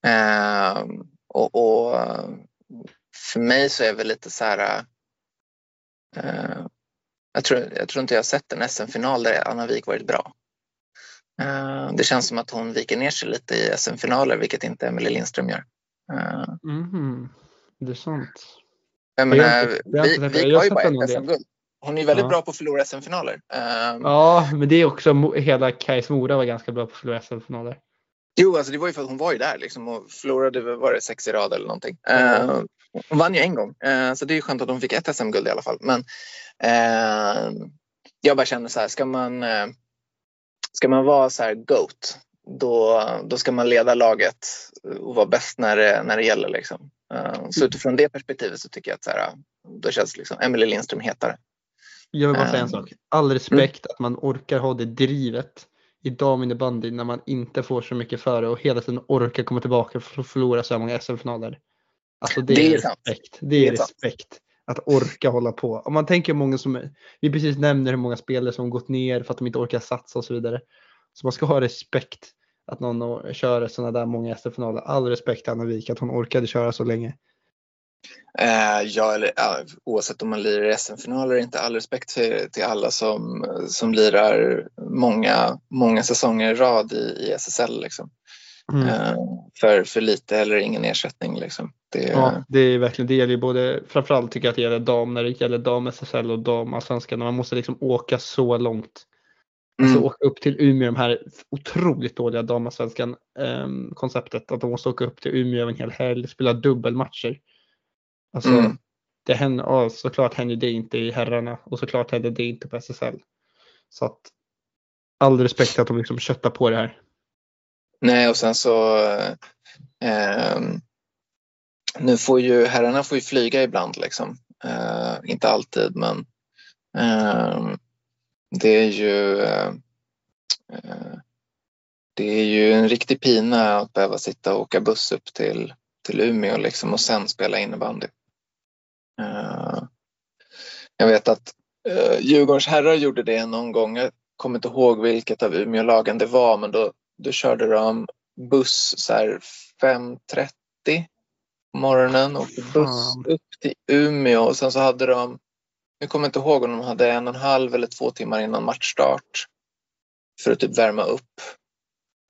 Ehm, och, och, för mig så är det lite så här Eh, jag tror, jag tror inte jag har sett en SM-final där Anna Wik varit bra. Eh, det känns som att hon viker ner sig lite i SM-finaler, vilket inte Emelie Lindström gör. Mm, det är sant. Jag menar, Wik har ju bara ett SM-guld. Hon är väldigt ja. bra på att förlora SM-finaler. Ja, men det är också hela Kajs Mora var ganska bra på att förlora SM-finaler. Jo, alltså det var ju för att hon var ju där liksom och förlorade var det sex i rad eller någonting. Mm. Hon vann ju en gång, eh, så det är ju skönt att hon fick ett SM-guld i alla fall. Men eh, jag bara känner så här, ska man, ska man vara så här GOAT, då, då ska man leda laget och vara bäst när det, när det gäller. Liksom. Så utifrån det perspektivet så tycker jag att så här, då känns liksom Emelie Lindström hetare. Jag vill bara säga en sak. All respekt mm. att man orkar ha det drivet i daminnebandy när man inte får så mycket före och hela tiden orkar komma tillbaka för att förlora så många SM-finaler. Alltså det, det är, respekt. Det är, det är respekt. Att orka hålla på. Om man tänker många som, vi precis nämner hur många spelare som gått ner för att de inte orkar satsa och så vidare. Så man ska ha respekt att någon kör sådana där många SM-finaler. All respekt till Anna Wik att hon orkade köra så länge. Uh, ja, eller, uh, oavsett om man lirar i SM-finaler eller inte, all respekt till, till alla som, som lirar många, många säsonger i rad i, i SSL. Liksom. Mm. Uh, för, för lite eller ingen ersättning. Liksom. Det, ja, det är verkligen, det gäller ju både, framförallt tycker jag att det gäller dam när det gäller dam SSL och dam allsvenskan. Man måste liksom åka så långt. Alltså mm. åka upp till Umeå, de här otroligt dåliga damallsvenskan um, konceptet. Att de måste åka upp till Umeå en hel helg, spela dubbelmatcher. Alltså, mm. det händer, ja, såklart händer det inte i herrarna och såklart händer det inte på SSL. Så att all respekt att de liksom köttar på det här. Nej, och sen så eh, nu får ju herrarna får ju flyga ibland liksom. Eh, inte alltid, men eh, det är ju eh, det är ju en riktig pina att behöva sitta och åka buss upp till, till Umeå liksom och sen spela innebandy. Eh, jag vet att uh, Djurgårdens herrar gjorde det någon gång. Jag kommer inte ihåg vilket av Umeålagen det var, men då, då körde de buss så här 5.30 på morgonen och buss upp till Umeå och sen så hade de, jag kommer inte ihåg om de hade en och en halv eller två timmar innan matchstart för att typ värma upp.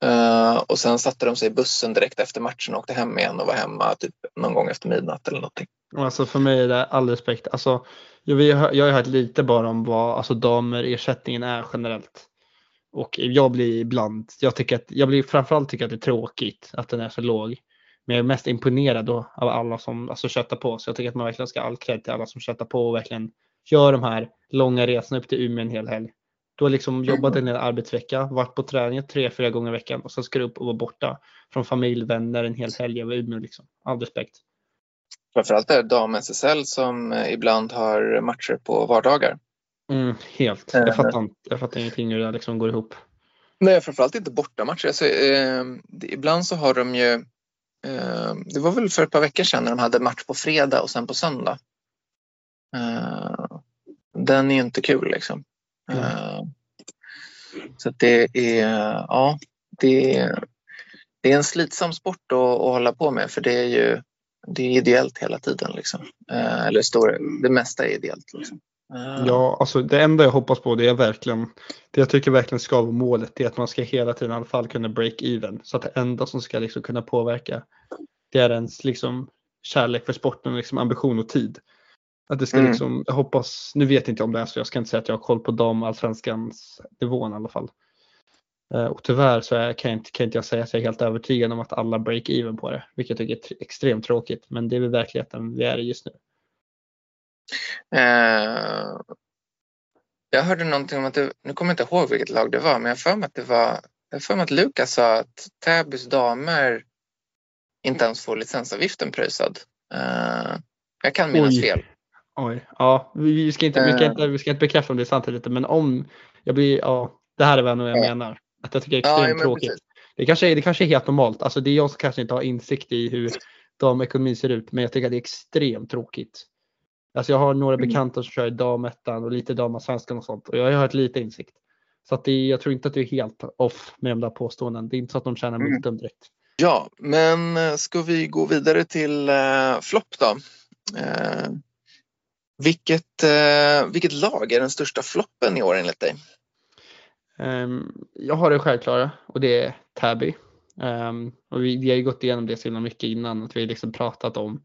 Uh, och sen satte de sig i bussen direkt efter matchen och åkte hem igen och var hemma typ någon gång efter midnatt eller någonting. Alltså för mig är det all respekt. Alltså, jag, jag har hört lite bara om vad alltså, damerersättningen är generellt. Och jag blir ibland, jag tycker att, jag blir framförallt tycker att det är tråkigt att den är så låg. Men jag är mest imponerad då av alla som alltså, köttar på. Så jag tycker att man verkligen ska ha all cred till alla som köttar på och verkligen gör de här långa resorna upp till Umeå en hel helg. Du har liksom jobbat en hel arbetsvecka, varit på träning tre, fyra gånger i veckan och sen ska du upp och vara borta från familj, vänner en hel helg över Umeå. Liksom. All respekt. Framförallt är det dam-SSL som eh, ibland har matcher på vardagar. Mm, helt. Jag fattar, inte, jag fattar ingenting hur det liksom går ihop. Nej, framförallt inte bortamatcher. Alltså, eh, ibland så har de ju eh, det var väl för ett par veckor sedan när de hade match på fredag och sen på söndag. Eh, den är ju inte kul liksom. Mm. Så det är, ja, det är, det är en slitsam sport att, att hålla på med för det är ju det är ideellt hela tiden. Liksom. Eh, eller stor, det mesta är ideellt. Liksom. Eh. Ja, alltså det enda jag hoppas på det är verkligen, det jag tycker verkligen ska vara målet, det är att man ska hela tiden i alla fall kunna break even. Så att det enda som ska liksom kunna påverka, det är ens liksom kärlek för sporten, liksom ambition och tid. Att det ska mm. liksom, jag hoppas, nu vet inte jag om det är så, jag ska inte säga att jag har koll på damallsvenskans nivån i alla fall. Eh, och tyvärr så är, kan, inte, kan inte jag säga att jag är helt övertygad om att alla break even på det, vilket jag tycker är extremt tråkigt. Men det är väl verkligheten vi är i just nu. Eh, jag hörde någonting om att det, nu kommer jag inte ihåg vilket lag det var, men jag för mig att det var, jag för mig att Lukas sa att Täbys damer inte ens får licensavgiften pröjsad. Eh, jag kan minnas Oj. fel. Oj, ja, vi ska, inte, vi, ska inte, vi ska inte bekräfta om det är sant eller inte, men om jag blir, ja, det här är vad jag menar. Att jag tycker det är extremt ja, tråkigt. Det kanske, är, det kanske är helt normalt. Alltså det är jag som kanske inte har insikt i hur damekonomin ser ut. Men jag tycker att det är extremt tråkigt. Alltså jag har några mm. bekanta som kör i damettan och lite damallsvenskan och sånt. Och jag har hört lite insikt. Så att det, jag tror inte att du är helt off med de där påståenden. Det är inte så att de tjänar multum mm. direkt. Ja, men eh, ska vi gå vidare till eh, flopp då? Eh, vilket, eh, vilket lag är den största floppen i år enligt dig? Um, jag har det självklara och det är Täby. Um, och vi, vi, har ju gått igenom det så himla mycket innan, att vi har liksom pratat om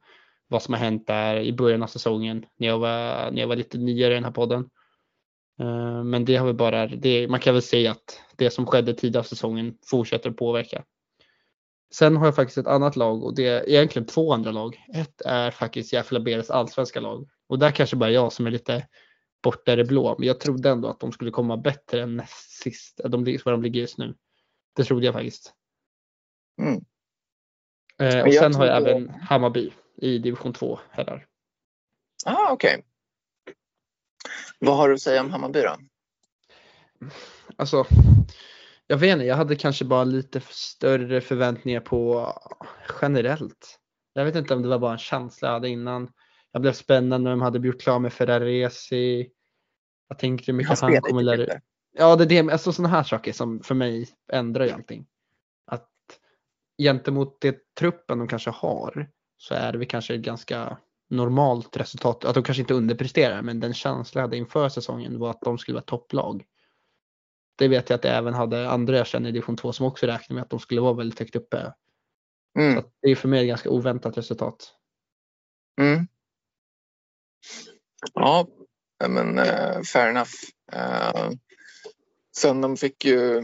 vad som har hänt där i början av säsongen när jag var, när jag var lite nyare i den här podden. Uh, men det har vi bara, det, man kan väl säga att det som skedde tidigare av säsongen fortsätter att påverka. Sen har jag faktiskt ett annat lag och det är egentligen två andra lag. Ett är faktiskt Järfälla-Beres allsvenska lag och där kanske bara jag som är lite borta i det blå. Men jag trodde ändå att de skulle komma bättre än näst sist, de, vad de ligger just nu. Det trodde jag faktiskt. Mm. Eh, och sen har jag det... även Hammarby i division 2 herrar. Ah, okej. Okay. Vad har du att säga om Hammarby då? Alltså, jag vet inte, jag hade kanske bara lite större förväntningar på generellt. Jag vet inte om det var bara en känsla jag hade innan. Jag blev spännande när de hade gjort klar med Ferraresi. Jag tänkte hur mycket han, han kommer lära Ja, det är det, alltså sådana här saker som för mig ändrar ju allting. Att gentemot det truppen de kanske har så är det väl kanske ett ganska normalt resultat. Att de kanske inte underpresterar, men den känsla jag hade inför säsongen var att de skulle vara topplag. Det vet jag att jag även hade andra jag känner i division 2 som också räknade med att de skulle vara väldigt högt uppe. Mm. Så det är för mig ett ganska oväntat resultat. Mm. Ja, men uh, fair enough. Uh, sen de fick ju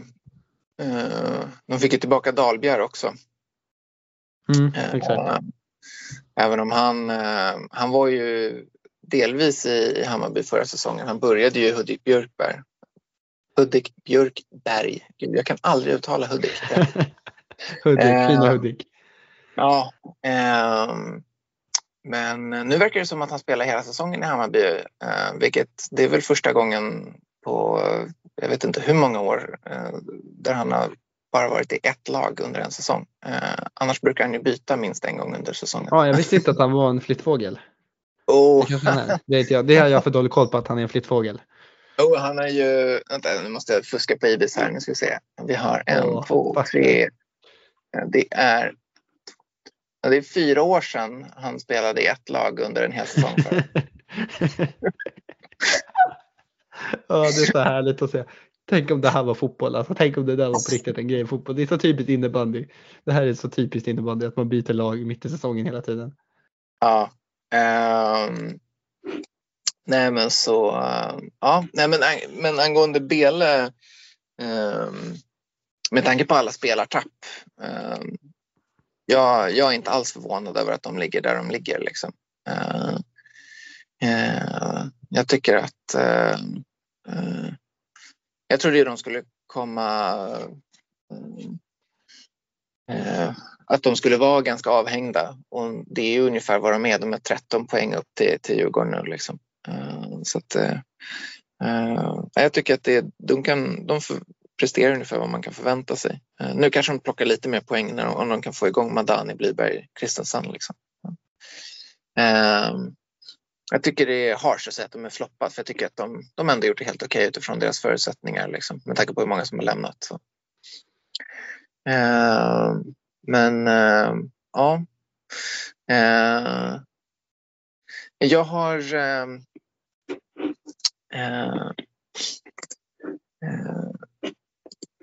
uh, de fick ju tillbaka Dalbjer också. Mm, exakt. även om han, han var ju delvis i Hammarby förra säsongen. Han började ju i Hudik Björkberg. Hudik Björkberg. Gud, jag kan aldrig uttala Hudik. Hudik, fina Hudik. Ja. Um, men nu verkar det som att han spelar hela säsongen i Hammarby, eh, vilket det är väl första gången på jag vet inte hur många år eh, där han har bara varit i ett lag under en säsong. Eh, annars brukar han ju byta minst en gång under säsongen. Ja, jag visste inte att han var en flyttfågel. Oh. Det, det, jag, det har jag för dålig koll på att han är en flyttfågel. Oh, han är ju, vänta nu måste jag fuska på Ibis här, nu ska vi se. Vi har en, oh, två, tre. Det är det är fyra år sedan han spelade i ett lag under en hel säsong. ja, det är så härligt att se. Tänk om det här var fotboll. Alltså, tänk om det där var på riktigt en grej i fotboll. Det är så typiskt innebandy. Det här är så typiskt innebandy att man byter lag mitt i säsongen hela tiden. Ja. Um, nej men så. Uh, ja, nej men, men angående Bele. Um, med tanke på alla spelartapp. Um, jag, jag är inte alls förvånad över att de ligger där de ligger. Liksom. Uh, uh, jag tycker att Uh, jag trodde de skulle komma att de skulle vara ganska avhängda och det är ungefär vad de är. De är 13 poäng upp till, till Djurgården nu. Liksom. Så att, jag tycker att det, de, kan, de presterar ungefär vad man kan förvänta sig. Eh, nu kanske de plockar lite mer poäng när de, om de kan få igång Madani, Blyberg, Kristensen. Liksom. Ehm, jag tycker det är harsh att säga att de är floppat för jag tycker att de, de ändå gjort det helt okej okay utifrån deras förutsättningar liksom, med tanke på hur många som har lämnat. Så. Ehm, men ehm, ja. Jag har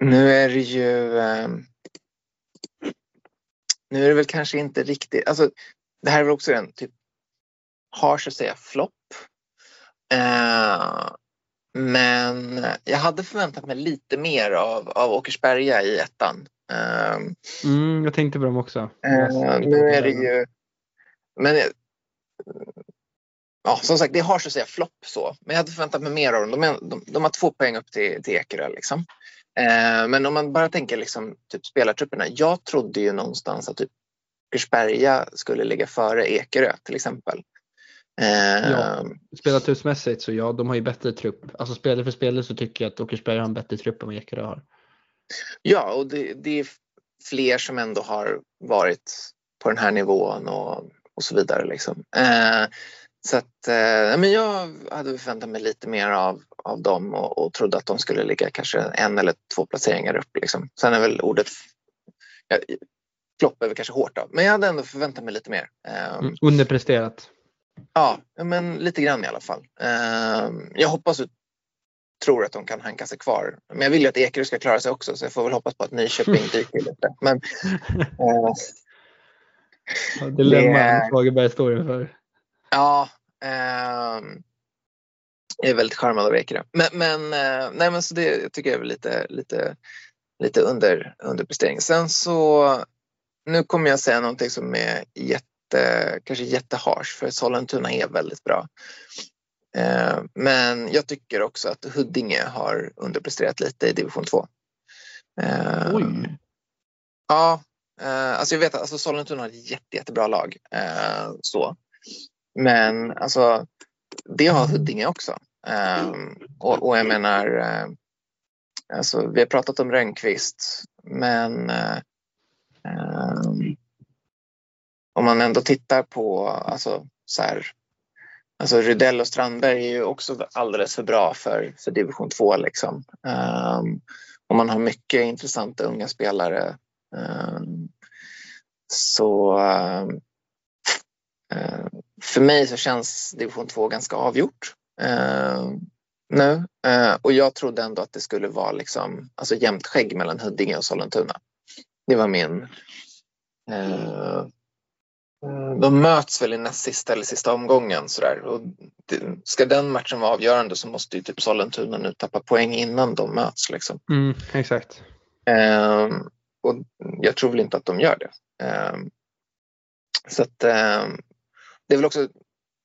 nu är det ju ehm, nu är det väl kanske inte riktigt, alltså det här är väl också en typ harsh att säga flopp. Eh, men jag hade förväntat mig lite mer av, av Åkersberga i ettan. Eh, mm, jag tänkte på dem också. Eh, nu är det ju... Men, ja, som sagt, det är harsh att säga flopp så. Men jag hade förväntat mig mer av dem. De, de, de har två poäng upp till, till Ekerö. Liksom. Eh, men om man bara tänker liksom, typ spelartrupperna. Jag trodde ju någonstans att typ Åkersberga skulle ligga före Ekerö till exempel. Ja, ehm. spelartruppsmässigt så ja, de har ju bättre trupp. Alltså spelare för spelare så tycker jag att Åkersberga har en bättre trupp än vad Ekerö har. Ja, och det, det, är fler som ändå har varit på den här nivån och, och så vidare. Liksom. Eh, så att, eh, men jag hade förväntat mig lite mer av, av dem och, och trodde att de skulle ligga kanske en eller två placeringar upp. Liksom. Sen är väl ordet ja, flopp är väl kanske hårt då, men jag hade ändå förväntat mig lite mer. Eh, mm, underpresterat. Ja, men lite grann i alla fall. Ehm, jag hoppas och tror att de kan hanka sig kvar. Men jag vill ju att Ekerö ska klara sig också så jag får väl hoppas på att Nyköping dyker lite. Men, äh, ja, Dilemma Fagerberg står inför. Ja, eh, jag är väldigt charmad av Ekerö. Men, men, eh, nej, men så det tycker jag är lite, lite, lite under, underprestering. Sen så, nu kommer jag säga någonting som är jätte kanske jätteharsh för Sollentuna är väldigt bra. Eh, men jag tycker också att Huddinge har underpresterat lite i division 2. Eh, Oj! Ja, eh, alltså jag vet att alltså Sollentuna har ett jätte, jättebra lag. Så. Men alltså, det har Huddinge också. Ehm, och, och jag menar, eh, alltså, vi har pratat om Rönnqvist men eh, ehm, om man ändå tittar på alltså, så här, alltså Rydell och Strandberg är ju också alldeles för bra för, för division 2 liksom. Um, och man har mycket intressanta unga spelare. Um, så um, för mig så känns division 2 ganska avgjort uh, nu. Uh, och jag trodde ändå att det skulle vara liksom, alltså jämnt skägg mellan Huddinge och Sollentuna. Det var min Eh, de möts väl i näst sista eller sista omgången. Sådär. Och ska den matchen vara avgörande så måste ju typ Sollentuna nu tappa poäng innan de möts. Liksom. Mm, exakt. Och jag tror väl inte att de gör det. Så att, det är väl också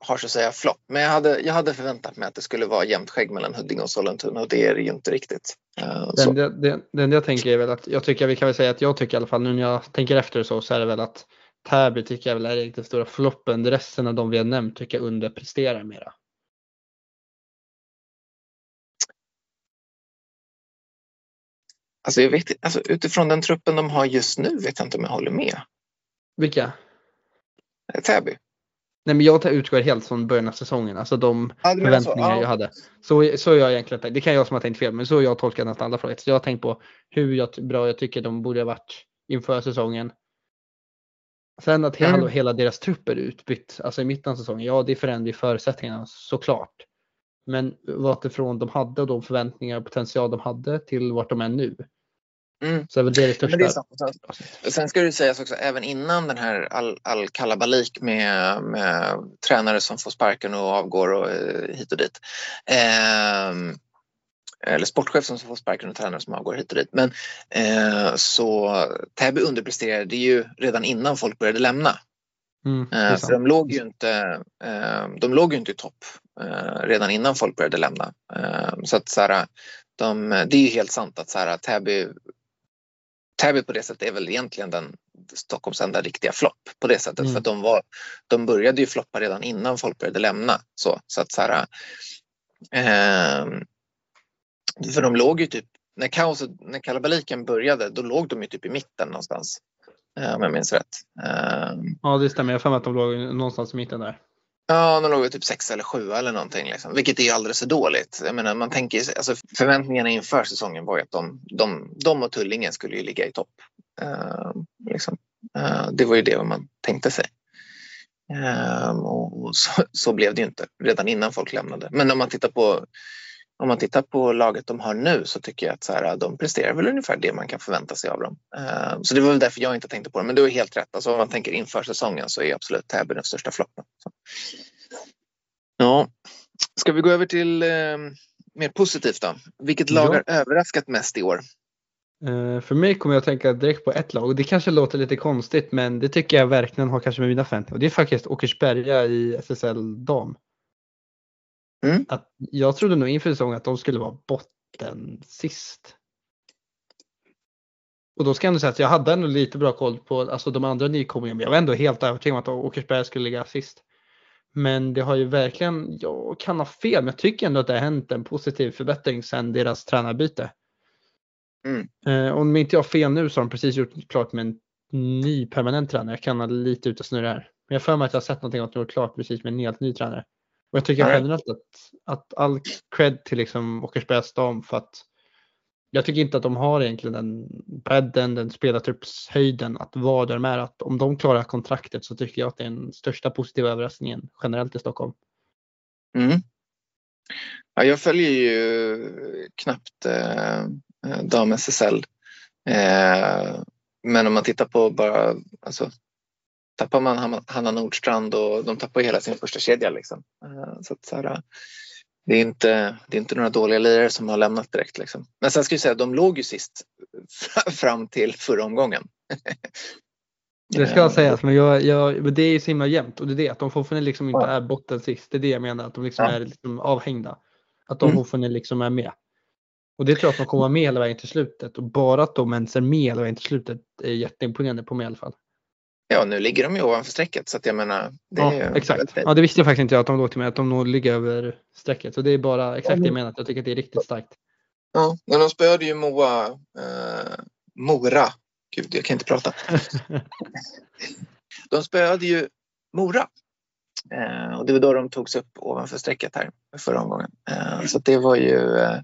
har så att säga flopp. Men jag hade, jag hade förväntat mig att det skulle vara jämnt skägg mellan Huddinge och Sollentuna och det är det ju inte riktigt. Uh, den, det, det, det jag tänker är väl att jag tycker, vi kan väl säga att jag tycker i alla fall nu när jag tänker efter så, så är det väl att Täby tycker jag väl är den stora floppen. Resten av de vi har nämnt tycker jag underpresterar mera. Alltså, jag vet, alltså utifrån den truppen de har just nu vet jag inte om jag håller med. Vilka? Täby. Nej men jag utgår helt från början av säsongen, alltså de ja, förväntningar ja. jag hade. Så, så jag egentligen, det kan jag som har tänkt fel, men så har jag tolkat nästan alla frågor. Så jag har tänkt på hur jag, bra jag tycker de borde ha varit inför säsongen. Sen att hela, mm. hela deras trupp är utbytt, alltså i mitten av säsongen, ja det förändrar ju förutsättningarna såklart. Men vart ifrån de hade och de förväntningar och potential de hade till vart de är nu. Mm. Så är väl det det största. Det Sen ska det sägas också, även innan den här all, all kalabalik med, med tränare som får sparken och avgår och eh, hit och dit. Eh, eller sportchef som får sparken och tränare som avgår hit och dit. Men eh, så Täby underpresterade ju redan innan folk började lämna. Mm, eh, för de låg ju inte, eh, de låg inte i topp redan innan folk började lämna. Så att så här, de, det är ju helt sant att så här, Täby, Täby på det sättet är väl egentligen den Stockholms enda riktiga flopp på det sättet. Mm. För de, var, de började ju floppa redan innan folk började lämna. Så, så att så här, eh, för de låg ju typ, när kaoset, när kalabaliken började, då låg de ju typ i mitten någonstans. Eh, om jag minns rätt. Eh, ja, det stämmer. Jag har för mig att de låg någonstans i mitten där. Ja, de låg typ sex eller sju eller någonting, liksom. vilket är alldeles för dåligt. Jag menar, man tänker, alltså, förväntningarna inför säsongen var ju att de, de, de och Tullinge skulle ju ligga i topp. Uh, liksom. uh, det var ju det man tänkte sig. Uh, och så, så, blev det ju inte redan innan folk lämnade. Men om man tittar på om man tittar på laget de har nu så tycker jag att så här, de presterar väl ungefär det man kan förvänta sig av dem. Uh, så det var väl därför jag inte tänkte på det. Men du har helt rätt. Alltså, om man tänker inför säsongen så är absolut Täby den största floppen. Så. Ja, ska vi gå över till uh, mer positivt då? Vilket lag har överraskat mest i år? Uh, för mig kommer jag att tänka direkt på ett lag det kanske låter lite konstigt men det tycker jag verkligen har kanske med mina förväntningar och det är faktiskt Åkersberga i SSL dam. Mm. Att jag trodde nog inför säsongen att de skulle vara botten sist. Och då ska jag ändå säga att jag hade ändå lite bra koll på alltså de andra nykomlingarna. Jag var ändå helt övertygad om att Åkersberga skulle ligga sist. Men det har ju verkligen, jag kan ha fel, men jag tycker ändå att det har hänt en positiv förbättring sedan deras tränarbyte. Mm. Eh, om inte jag har fel nu så har de precis gjort klart med en ny permanent tränare. Jag kan ha lite ute och snurra här. Men jag för mig att jag har sett någonting att de gjort klart precis med en helt ny tränare. Och jag tycker Nej. generellt att, att all cred till liksom Åkersbergas dam för att jag tycker inte att de har egentligen den bredden, den spelartruppshöjden att vara där de är. Att om de klarar kontraktet så tycker jag att det är den största positiva överraskningen generellt i Stockholm. Mm. Ja, jag följer ju knappt eh, dam SSL. Eh, men om man tittar på bara alltså, tappar man Hanna Nordstrand och de tappar hela sin första kedja. Liksom. Eh, så, att, så här, det, är inte, det är inte några dåliga lirare som har lämnat direkt. Liksom. Men sen ska jag säga att de låg ju sist fram till förra omgången. Det ska sägas, men jag, jag, det är ju så himla jämnt och det är det att de fortfarande liksom inte är botten sist. Det är det jag menar, att de liksom ja. är liksom avhängda. Att de mm. fortfarande liksom är med. Och det tror jag att de kommer vara med hela vägen till slutet och bara att de ens är med hela vägen till slutet är jätteimponerande på mig i alla fall. Ja, nu ligger de ju ovanför strecket så att jag menar. ja, exakt. Ja, det visste jag faktiskt inte att de låg till mig, att de nog ligger över strecket. Så det är bara exakt det jag menar, jag tycker att det är riktigt starkt. Ja, men de spöade ju Moa, eh, Mora. Gud, jag kan inte prata. de spöade ju Mora. Eh, och det var då de togs upp ovanför strecket här förra omgången. Eh, så det var ju eh,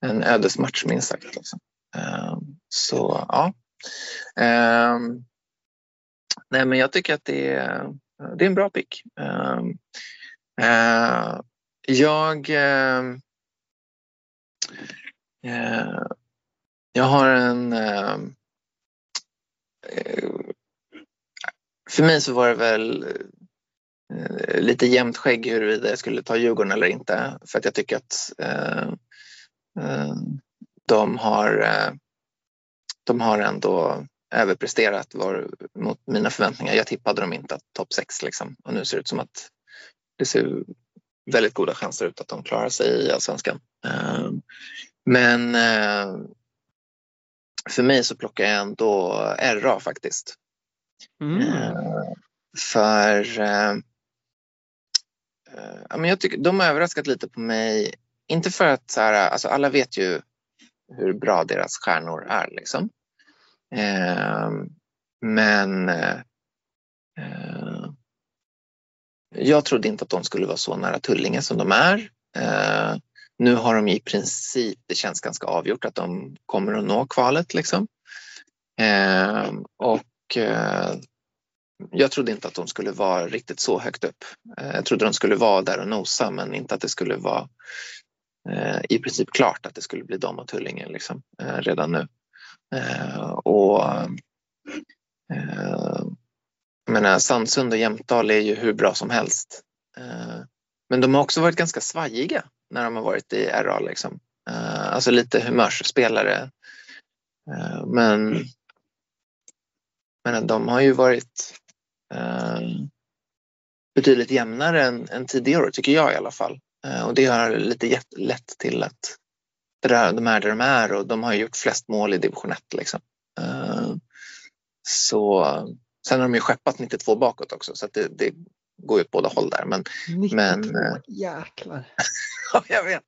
en ödesmatch minst sagt. Liksom. så ja. Nej, men jag tycker att det är, det är en bra pick. Uh, jag uh, jag har en ehm, eh, för mig så var det väl lite jämnt skägg huruvida jag skulle ta Djurgården eller inte för att jag tycker att de har de har ändå överpresterat var, mot mina förväntningar. Jag tippade dem inte att topp 6 liksom. och nu ser det ut som att det ser väldigt goda chanser ut att de klarar sig i allsvenskan. Ehm, men eh, för mig så plockar jag ändå RA faktiskt. Mm. Ehm, för eh, eh, jag tycker, de har överraskat lite på mig. Inte för att så här, alltså alla vet ju hur bra deras stjärnor är. Liksom. Ehm, men eh, jag trodde inte att de skulle vara så nära Tullinge som de är. Eh, nu har de i princip, det känns ganska avgjort att de kommer att nå kvalet. Liksom. Ehm, och eh, jag trodde inte att de skulle vara riktigt så högt upp. Eh, jag trodde de skulle vara där och nosa men inte att det skulle vara eh, i princip klart att det skulle bli de och Tullinge liksom, eh, redan nu. Eh, och eh, jag menar, Sandsund och Jämtdal är ju hur bra som helst. Eh, men de har också varit ganska svajiga när de har varit i RA. Liksom. Eh, alltså lite humörsspelare. Eh, men, men de har ju varit eh, betydligt jämnare än, än tidigare år, tycker jag i alla fall. Eh, och det har lite lett till att det där, de är där de är och de har gjort flest mål i division 1. Liksom. Eh, så, sen har de ju skeppat 92 bakåt också så det, det, går ju åt båda håll där. Men, 92, men, eh, jäklar. ja, jag vet.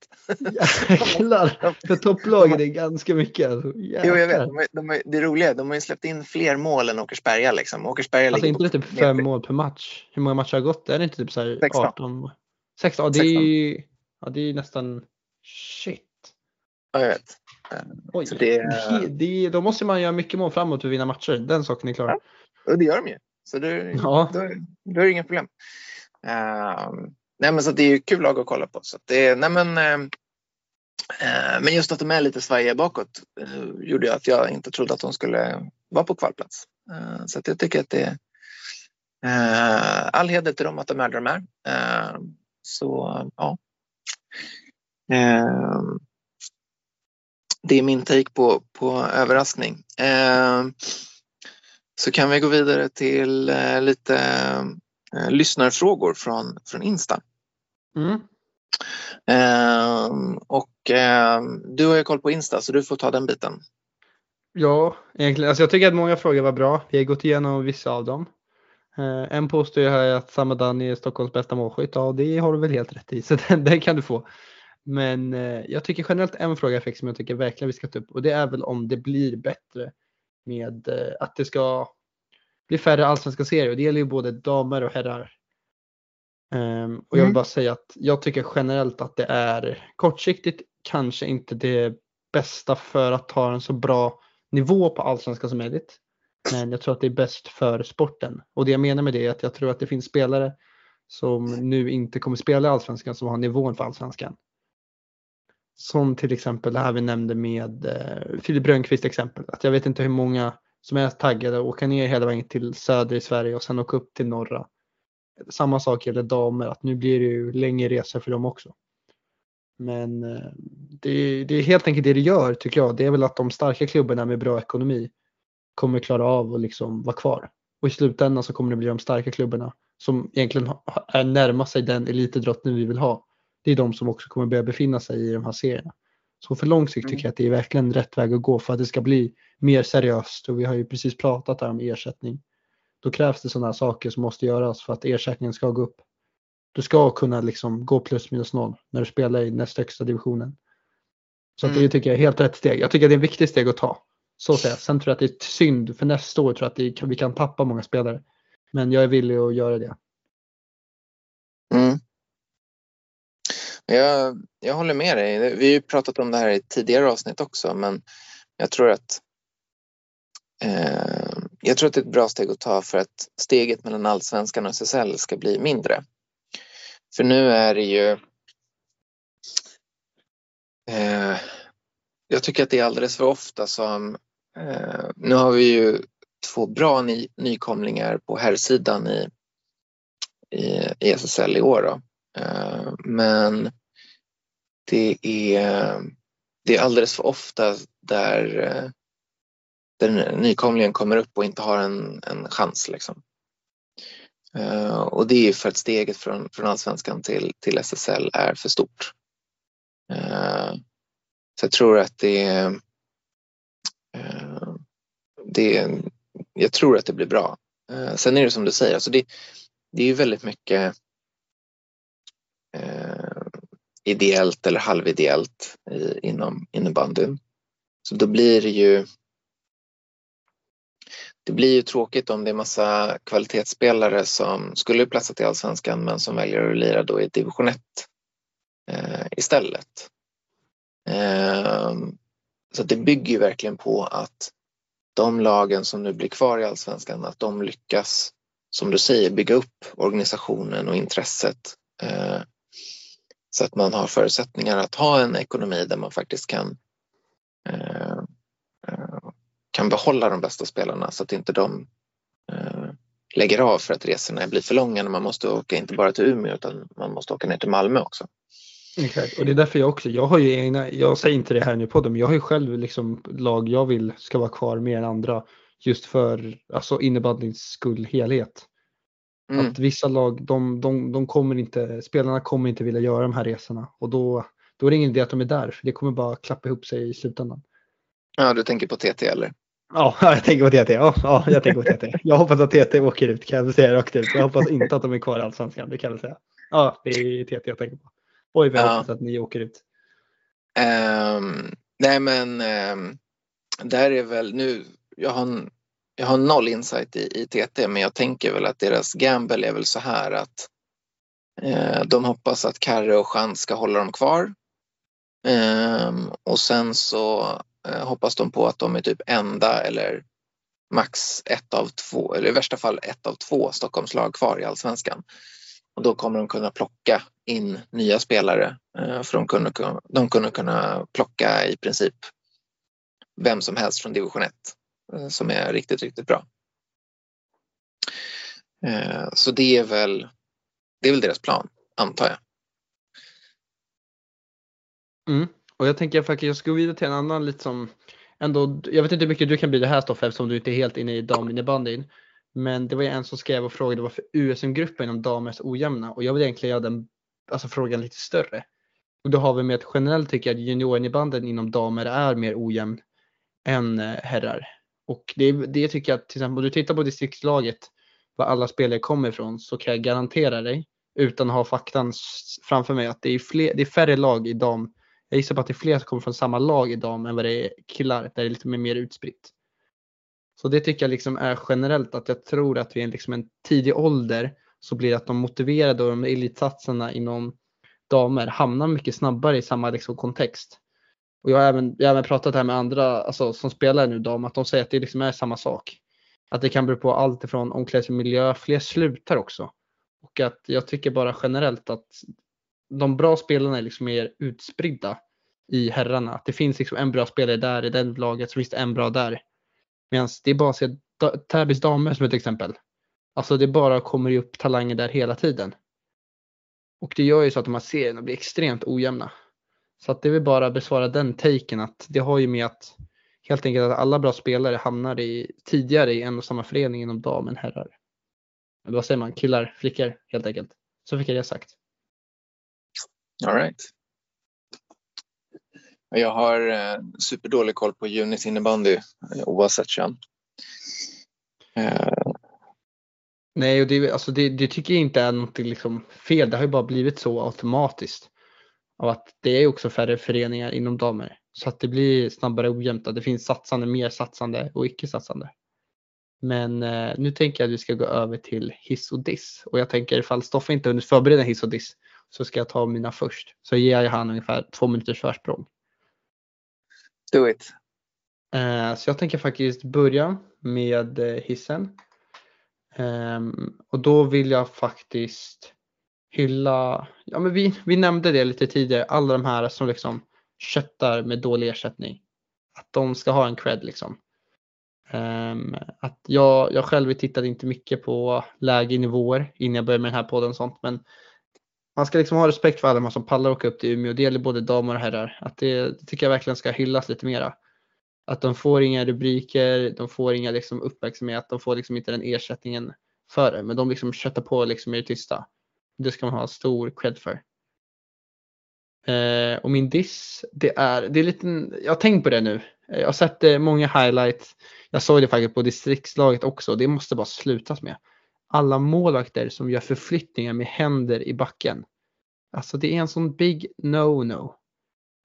Jäklar, för topplaget är ganska mycket. Alltså. Jo, jag vet. De de det är roliga, de har ju släppt in fler mål än Åkersberga. Liksom. Åkersberga alltså inte typ fem mål per match. Hur många matcher har gått? Är det inte typ så här 16. 18? 16? Ja, det är ja, det är nästan shit. Ja, jag vet. Oj, det, det, då måste man göra mycket mål framåt för att vinna matcher. Den saken är klar. Ja, och det gör de ju. Så det, ja. då, då är det inga problem. Uh, nej, men så det är ju kul lag att kolla på. Så det, nej, men, uh, men just att de är lite svajiga bakåt gjorde att jag inte trodde att de skulle vara på kvalplats. så jag tycker att det är all heder till dem att de är där de är. så ja. Det är min take på, på överraskning. Så kan vi gå vidare till eh, lite eh, lyssnarfrågor från, från Insta. Mm. Eh, och eh, du har ju koll på Insta så du får ta den biten. Ja, egentligen. Alltså jag tycker att många frågor var bra. Vi har gått igenom vissa av dem. Eh, en påstår ju här att Samadani är Stockholms bästa målskytt. Ja, det har du väl helt rätt i, så den, den kan du få. Men eh, jag tycker generellt en fråga jag fick som jag tycker verkligen vi ska ta upp och det är väl om det blir bättre med eh, att det ska bli färre allsvenska serier och det gäller ju både damer och herrar. Um, och jag vill mm. bara säga att jag tycker generellt att det är kortsiktigt kanske inte det bästa för att ha en så bra nivå på allsvenskan som möjligt. Men jag tror att det är bäst för sporten. Och det jag menar med det är att jag tror att det finns spelare som nu inte kommer spela i allsvenskan som har nivån för allsvenskan. Som till exempel det här vi nämnde med eh, Filip Rönnqvist exempel. Att jag vet inte hur många som är taggade att åka ner hela vägen till söder i Sverige och sen åka upp till norra. Samma sak gäller damer, att nu blir det ju längre resor för dem också. Men eh, det, det, är helt enkelt det det gör tycker jag. Det är väl att de starka klubbarna med bra ekonomi kommer klara av att liksom vara kvar. Och i slutändan så kommer det bli de starka klubbarna som egentligen är sig den elitidrotten vi vill ha. Det är de som också kommer börja befinna sig i de här serierna. Så för lång sikt tycker mm. jag att det är verkligen rätt väg att gå för att det ska bli mer seriöst och vi har ju precis pratat här om ersättning. Då krävs det sådana saker som måste göras för att ersättningen ska gå upp. Du ska kunna liksom gå plus minus noll när du spelar i näst högsta divisionen. Så mm. det tycker jag är helt rätt steg. Jag tycker att det är ett viktigt steg att ta. Så säga. Sen tror jag att det är synd för nästa år tror jag att kan, vi kan tappa många spelare. Men jag är villig att göra det. Mm. Jag, jag håller med dig. Vi har ju pratat om det här i tidigare avsnitt också men jag tror att eh, jag tror att det är ett bra steg att ta för att steget mellan allsvenskan och SSL ska bli mindre. För nu är det ju eh, jag tycker att det är alldeles för ofta som eh, nu har vi ju två bra ny, nykomlingar på herrsidan i, i, i SSL i år. Då. Eh, men det är, det är alldeles för ofta där, eh, där nykomlingen kommer upp och inte har en, en chans. Liksom. Eh, och det är för att steget från, från allsvenskan till, till SSL är för stort. Så jag tror att det det jag tror att det blir bra. Sen är det som du säger, alltså det, det är ju väldigt mycket ideellt eller halvideellt i, inom innebandyn. Så då blir det ju det blir ju tråkigt om det är massa kvalitetsspelare som skulle platsat i allsvenskan men som väljer att lira då i division 1 eh, istället. Eh, så det bygger ju verkligen på att de lagen som nu blir kvar i allsvenskan, att de lyckas, som du säger, bygga upp organisationen och intresset eh, så att man har förutsättningar att ha en ekonomi där man faktiskt kan, eh, eh, kan behålla de bästa spelarna så att inte de eh, lägger av för att resorna blir för långa när man måste åka inte bara till Umeå utan man måste åka ner till Malmö också. Exakt, och det är därför jag också, jag har ju egna, jag säger inte det här nu på podden, men jag har ju själv liksom lag jag vill ska vara kvar mer än andra just för alltså innebandyns skull helhet. Mm. Att vissa lag, de, de, de kommer inte, spelarna kommer inte vilja göra de här resorna och då, då är det ingen idé att de är där för det kommer bara klappa ihop sig i slutändan. Ja, du tänker på TT eller? Ja, jag tänker på TT. Ja, ja, jag tänker på TT. Jag hoppas att TT åker ut kan jag säga rakt ut. Jag hoppas inte att de är kvar i Allsvenskan, det kan jag säga. Ja, det är TT jag tänker på. Oj, vad jag ja. hoppas att ni åker ut. Um, nej, men um, där är väl nu, jag har, jag har noll insight i, i TT, men jag tänker väl att deras gamble är väl så här att eh, de hoppas att Karre och Chans ska hålla dem kvar. Eh, och sen så eh, hoppas de på att de är typ enda eller max ett av två, eller i värsta fall ett av två Stockholmslag kvar i allsvenskan. Och då kommer de kunna plocka in nya spelare eh, för de kunde, de kunde kunna plocka i princip vem som helst från division 1 Eh, som är riktigt, riktigt bra. Eh, så det är väl, det är väl deras plan, antar jag. Mm. Och jag tänker faktiskt, jag ska gå vidare till en annan lite som ändå, jag vet inte hur mycket du kan bli det här Stoffe eftersom du inte är helt inne i daminnebandyn. Men det var ju en som skrev och frågade varför USM-gruppen inom damer är så ojämna och jag vill egentligen göra den alltså frågan lite större. Och då har vi med att generellt tycker jag att juniorinnebandyn inom damer är mer ojämn än eh, herrar. Och det, det tycker jag, till exempel om du tittar på distriktslaget, var alla spelare kommer ifrån, så kan jag garantera dig, utan att ha faktan framför mig, att det är, fler, det är färre lag i dam. Jag gissar på att det är fler som kommer från samma lag i dam än vad det är killar, där det är lite mer utspritt. Så det tycker jag liksom är generellt att jag tror att vid en, liksom en tidig ålder så blir det att de motiverade och de elitsatsarna inom damer hamnar mycket snabbare i samma liksom kontext. Och jag har även, jag har även pratat här med andra alltså, som spelar nu dam att de säger att det liksom är samma sak. Att det kan bero på allt ifrån omklädningsmiljö, fler slutar också. Och att jag tycker bara generellt att de bra spelarna är liksom mer utspridda i herrarna. Att det finns liksom en bra spelare där i den laget, så finns det en bra där. Medan det är bara att se Täbys damer som ett exempel. Alltså det bara kommer upp talanger där hela tiden. Och det gör ju så att de här serierna blir extremt ojämna. Så att det vill bara besvara den taken att det har ju med att helt enkelt att alla bra spelare hamnar i, tidigare i en och samma förening inom dam än herrar. Eller vad säger man? Killar, flickor helt enkelt. Så fick jag det sagt. All right. Jag har eh, superdålig koll på Unis innebandy eh, oavsett kön. Eh. Nej, och det, alltså det, det, tycker jag inte är något liksom fel. Det har ju bara blivit så automatiskt av att det är också färre föreningar inom damer. Så att det blir snabbare ojämnt. Det finns satsande, mer satsande och icke satsande. Men eh, nu tänker jag att vi ska gå över till hiss och diss. Och jag tänker ifall Stoffe inte hunnit förbereda hiss och diss så ska jag ta mina först. Så ger jag han ungefär två minuters försprång. Do it. Eh, så jag tänker faktiskt börja med eh, hissen. Um, och då vill jag faktiskt hylla, ja men vi, vi nämnde det lite tidigare, alla de här som liksom köttar med dålig ersättning. Att de ska ha en cred liksom. Um, att jag, jag själv tittade inte mycket på lägre nivåer innan jag började med den här podden och sånt men man ska liksom ha respekt för alla de som pallar åka upp till Umeå. Det gäller både damer och herrar. Att det, det tycker jag verkligen ska hyllas lite mera. Att de får inga rubriker, de får inga liksom uppmärksamhet, de får liksom inte den ersättningen för det. Men de liksom köttar på liksom i det tysta. Det ska man ha stor cred för. Eh, och min diss, det är, det är lite, jag har tänkt på det nu. Eh, jag har sett eh, många highlights. Jag såg det faktiskt på distriktslaget också. Det måste bara slutas med. Alla målvakter som gör förflyttningar med händer i backen. Alltså det är en sån big no-no.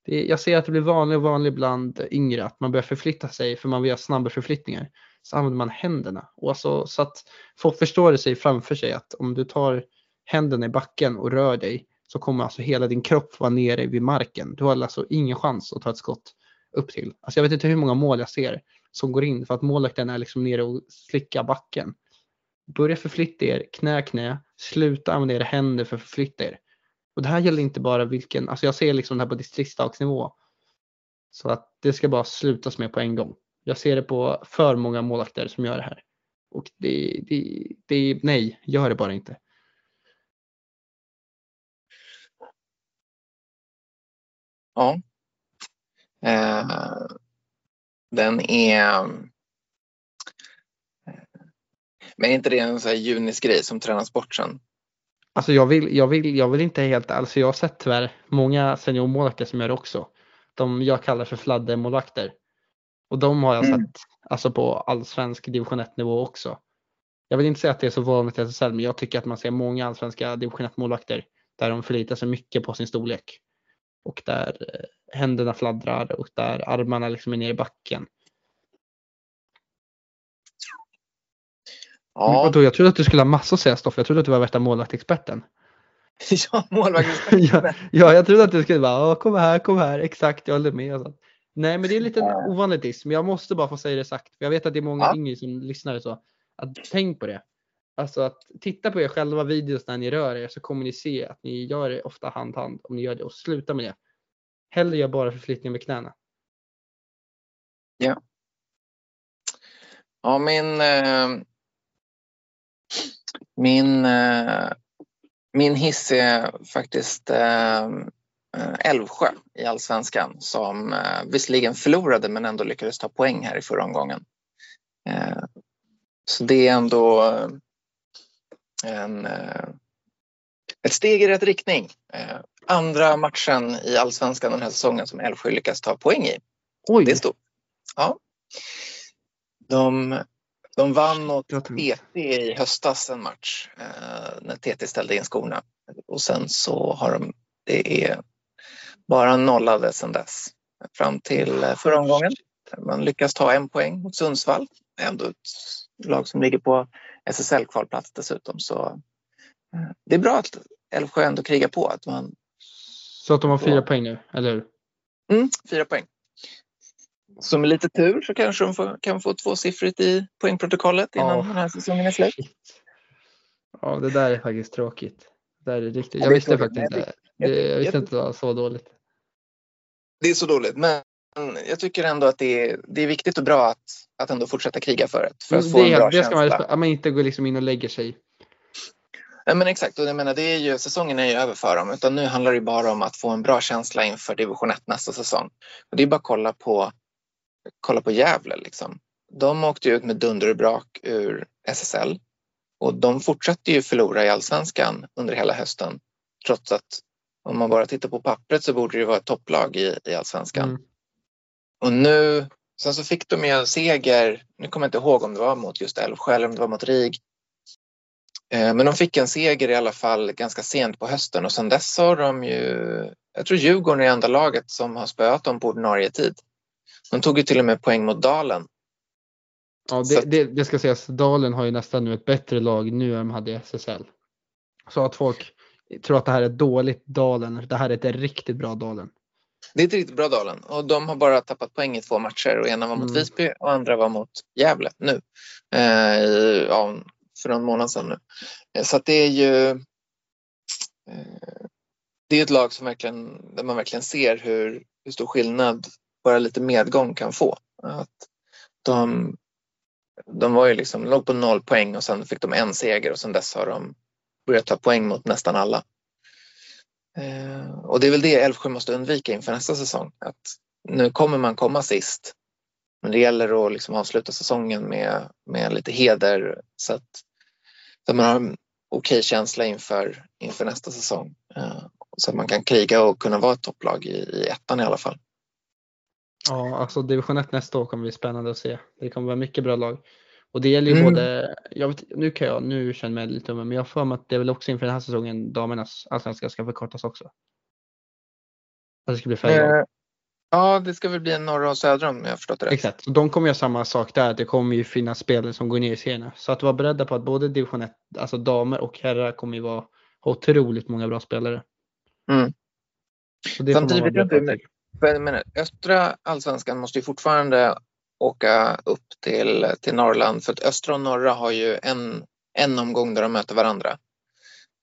Jag ser att det blir vanligt och vanligt bland yngre att man börjar förflytta sig för man vill ha snabba förflyttningar. Så använder man händerna. Och alltså, så att folk förstår det sig framför sig att om du tar händerna i backen och rör dig så kommer alltså hela din kropp vara nere vid marken. Du har alltså ingen chans att ta ett skott upp till. Alltså jag vet inte hur många mål jag ser som går in för att målvakten är liksom nere och slickar backen. Börja förflytta er, knä, knä, sluta använda era händer för att förflytta er. Och det här gäller inte bara vilken, alltså jag ser liksom det här på distriktsdagsnivå. Så att det ska bara slutas med på en gång. Jag ser det på för många målvakter som gör det här. Och det, det, det, nej, gör det bara inte. Ja. Eh, den är... Men är inte det en sån här junisgrej som tränas bort sen? Alltså jag vill, jag vill, jag vill inte helt, alltså jag har sett tyvärr många seniormålvakter som gör det också. De jag kallar för fladdermålvakter. Och de har jag Mm. sett alltså på allsvensk division 1 nivå också. Jag vill inte säga att det är så vanligt i SSL men jag tycker att man ser många allsvenska division 1 målvakter där de förlitar sig mycket på sin storlek. Och där eh, händerna fladdrar och där armarna liksom är nere i backen. Ja, Och då, jag trodde att du skulle ha massa att säga Stoffe, jag trodde att du var värsta målvaktexperten. ja målvakten. ja, ja, jag trodde att du skulle bara, "Ja, kom här, kom här, exakt, jag håller med. och sånt. Nej, men det är lite Ja. ovanligt ism. Jag måste bara få säga det sagt. För jag vet att det är många Ja. yngre som lyssnar så. Att tänk på det. Alltså att titta på er själva videos när ni rör er så kommer ni se att ni gör det ofta hand-hand om ni gör det och sluta med det. Hellre gör bara förflyttningar med knäna. Ja, min, eh, min, eh, min hiss är faktiskt eh, eh, Älvsjö i allsvenskan som eh, visserligen förlorade men ändå lyckades ta poäng här i förra omgången. Eh, så det är ändå eh, en, eh, ett steg i rätt riktning. Eh, andra matchen i allsvenskan den här säsongen som Älvsjö lyckas ta poäng i. Oj! Det är stort. Ja. De, de vann mot TT i höstas en match eh, när TT ställde in skorna. Och sen så har de, det är bara nollade sedan dess. Fram till förra omgången. Man lyckas ta en poäng mot Sundsvall. Ändå ett lag som ligger på SSL-kvalplats dessutom. Så eh, det är bra att Älvsjö ändå krigar på. Att man, Så att de har fyra poäng nu, eller hur? mm, fyra poäng. Så med lite tur så kanske de får, kan få tvåsiffrigt i poängprotokollet innan Ja. den här säsongen är slut. Ja, det där är faktiskt tråkigt. Det där är riktigt. Ja, Jag visste tråkigt, faktiskt inte. det. Jag- visste inte att det var så dåligt. Det är så dåligt, men jag tycker ändå att det är, det är viktigt och bra att, att ändå fortsätta kriga för det. För att Men få en det, bra det ska man, känsla. respekt- att man inte går liksom in och lägger sig. Ja, men exakt, och jag menar, det är ju, säsongen är ju över för dem. Utan nu handlar det bara om att få en bra känsla inför division 1 nästa säsong. Och det är bara att kolla på, kolla på Gävle. Liksom. De åkte ut med dunder och brak ur SSL. Och de fortsätter ju förlora i allsvenskan under hela hösten. Trots att om man bara tittar på pappret så borde det vara ett topplag i, i allsvenskan. Mm. Och nu, sen så fick de ju en seger, nu kommer jag inte ihåg om det var mot just Älvsjö eller om det var mot RIG. Eh, Men de fick en seger i alla fall ganska sent på hösten och sen dess har de ju, jag tror Djurgården är enda laget som har spöat dem på ordinarie tid. De tog ju till och med poäng mot Dalen. Ja, det, att- det, det ska sägas, Dalen har ju nästan nu ett bättre lag nu än de hade i SSL. Så att folk tror att det här är dåligt Dalen, det här är ett riktigt bra Dalen. Det är ett riktigt bra Dalen och de har bara tappat poäng i två matcher och ena var mot Mm. Visby och andra var mot Gävle nu. Eh, i, ja, för någon månad sedan nu. Eh, Så att det är ju eh, det är ett lag som verkligen, där man verkligen ser hur, hur stor skillnad bara lite medgång kan få. Att de, de var ju liksom, låg på noll poäng och sen fick de en seger och sen dess har de börjat ta poäng mot nästan alla. Eh, och det är väl det Älvsjö måste undvika inför nästa säsong. Att nu kommer man komma sist. Men det gäller att liksom avsluta säsongen med, med lite heder så att, så att man har en okej känsla inför, inför nästa säsong. Eh, så att man kan kriga och kunna vara ett topplag i, i ettan i alla fall. Ja, alltså division 1 nästa år kommer bli spännande att se. Det kommer vara mycket bra lag. Och det gäller ju Mm. både, jag vet, nu kan jag, nu känner jag mig lite dum, men jag för mig att det är väl också inför den här säsongen damernas allsvenska ska förkortas också. Att det ska bli färre. Eh, ja, det ska väl bli en norra och södra om jag har förstått det rätt. Exakt, så de kommer göra samma sak där. Det kommer ju finnas spelare som går ner i serierna. Så att vara beredda på att både division 1, alltså damer och herrar kommer ju vara ha otroligt många bra spelare. Mm. Så det får man Samtidigt jag menar, östra allsvenskan måste ju fortfarande åka upp till, till Norrland för att östra och norra har ju en, en omgång där de möter varandra.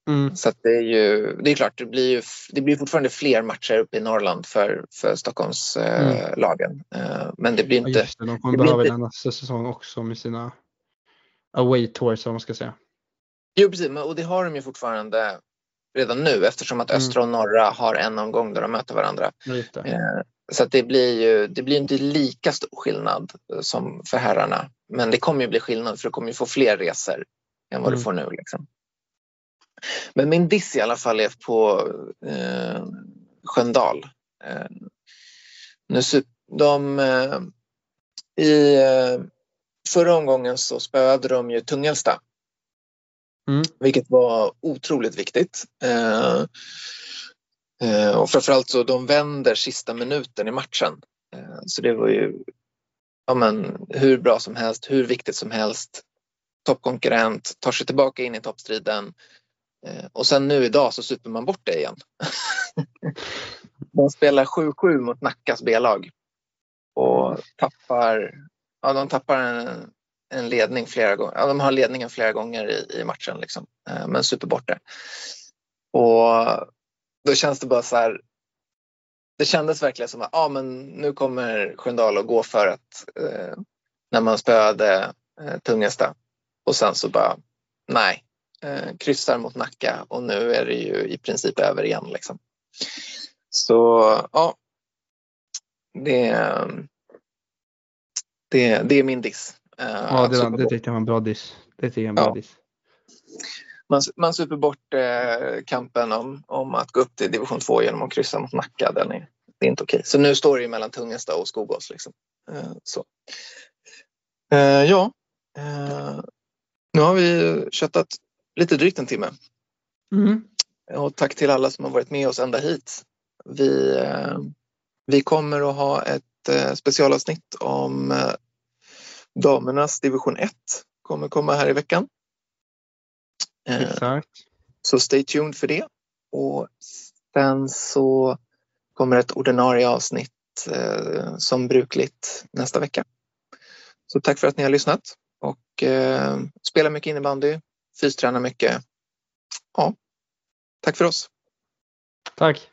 Mm. Så det är ju, det är klart, det blir ju det blir fortfarande fler matcher uppe i Norrland för, för Stockholmslagen. Eh, Mm. eh, men det blir Ja, inte, just det, de kommer det behöva inte- nästa säsong också med sina away tours, om man ska säga. jo precis, men, och det har de ju fortfarande redan nu eftersom att Mm. östra och norra har en omgång där de möter varandra. Ja. Eh, Så det blir ju det blir inte lika stor skillnad eh, som för herrarna. men det kommer ju bli skillnad för du kommer ju få fler resor än vad mm. du får nu. Liksom. Men min diss i alla fall är på eh, Sköndal. Eh, nu, de, eh, I eh, förra omgången så spöade de ju Tungelsta. Mm. Vilket var otroligt viktigt. Eh, och framförallt så de vänder sista minuten i matchen. Eh, så det var ju ja, men, hur bra som helst, hur viktigt som helst. Toppkonkurrent, tar sig tillbaka in i toppstriden. Eh, och sen nu idag så super man bort det igen. de spelar 7-7 mot Nackas B-lag och tappar, ja, de tappar en, en ledning flera gånger. Ja, de har ledningen flera gånger i, i matchen liksom, eh, men super bort det. Och då känns det bara så här. Det kändes verkligen som att ah, men nu kommer Sköndal att gå för att eh, när man spöade eh, Tungesta och sen så bara nej, eh, kryssar mot Nacka och nu är det ju i princip över igen. Liksom. Så ja, det, det, det är min diss. Eh, ja, det, det tyckte jag var en bra diss. Det tycker jag en bra ja. diss. Man, man super bort eh, kampen om, om att gå upp till division 2 genom att kryssa mot Nacka. Den är, det är inte okej. Så nu står det mellan Tungesta och Skogås. Liksom. Eh, så. Eh, ja, eh, nu har vi köttat lite drygt en timme. Mm. Och tack till alla som har varit med oss ända hit. Vi, eh, vi kommer att ha ett eh, specialavsnitt om damernas division 1 kommer komma här i veckan. Exakt. Så stay tuned för det. Och sen så kommer ett ordinarie avsnitt som brukligt nästa vecka. Så tack för att ni har lyssnat och eh, spela mycket innebandy, fysträna mycket. Ja, tack för oss. Tack.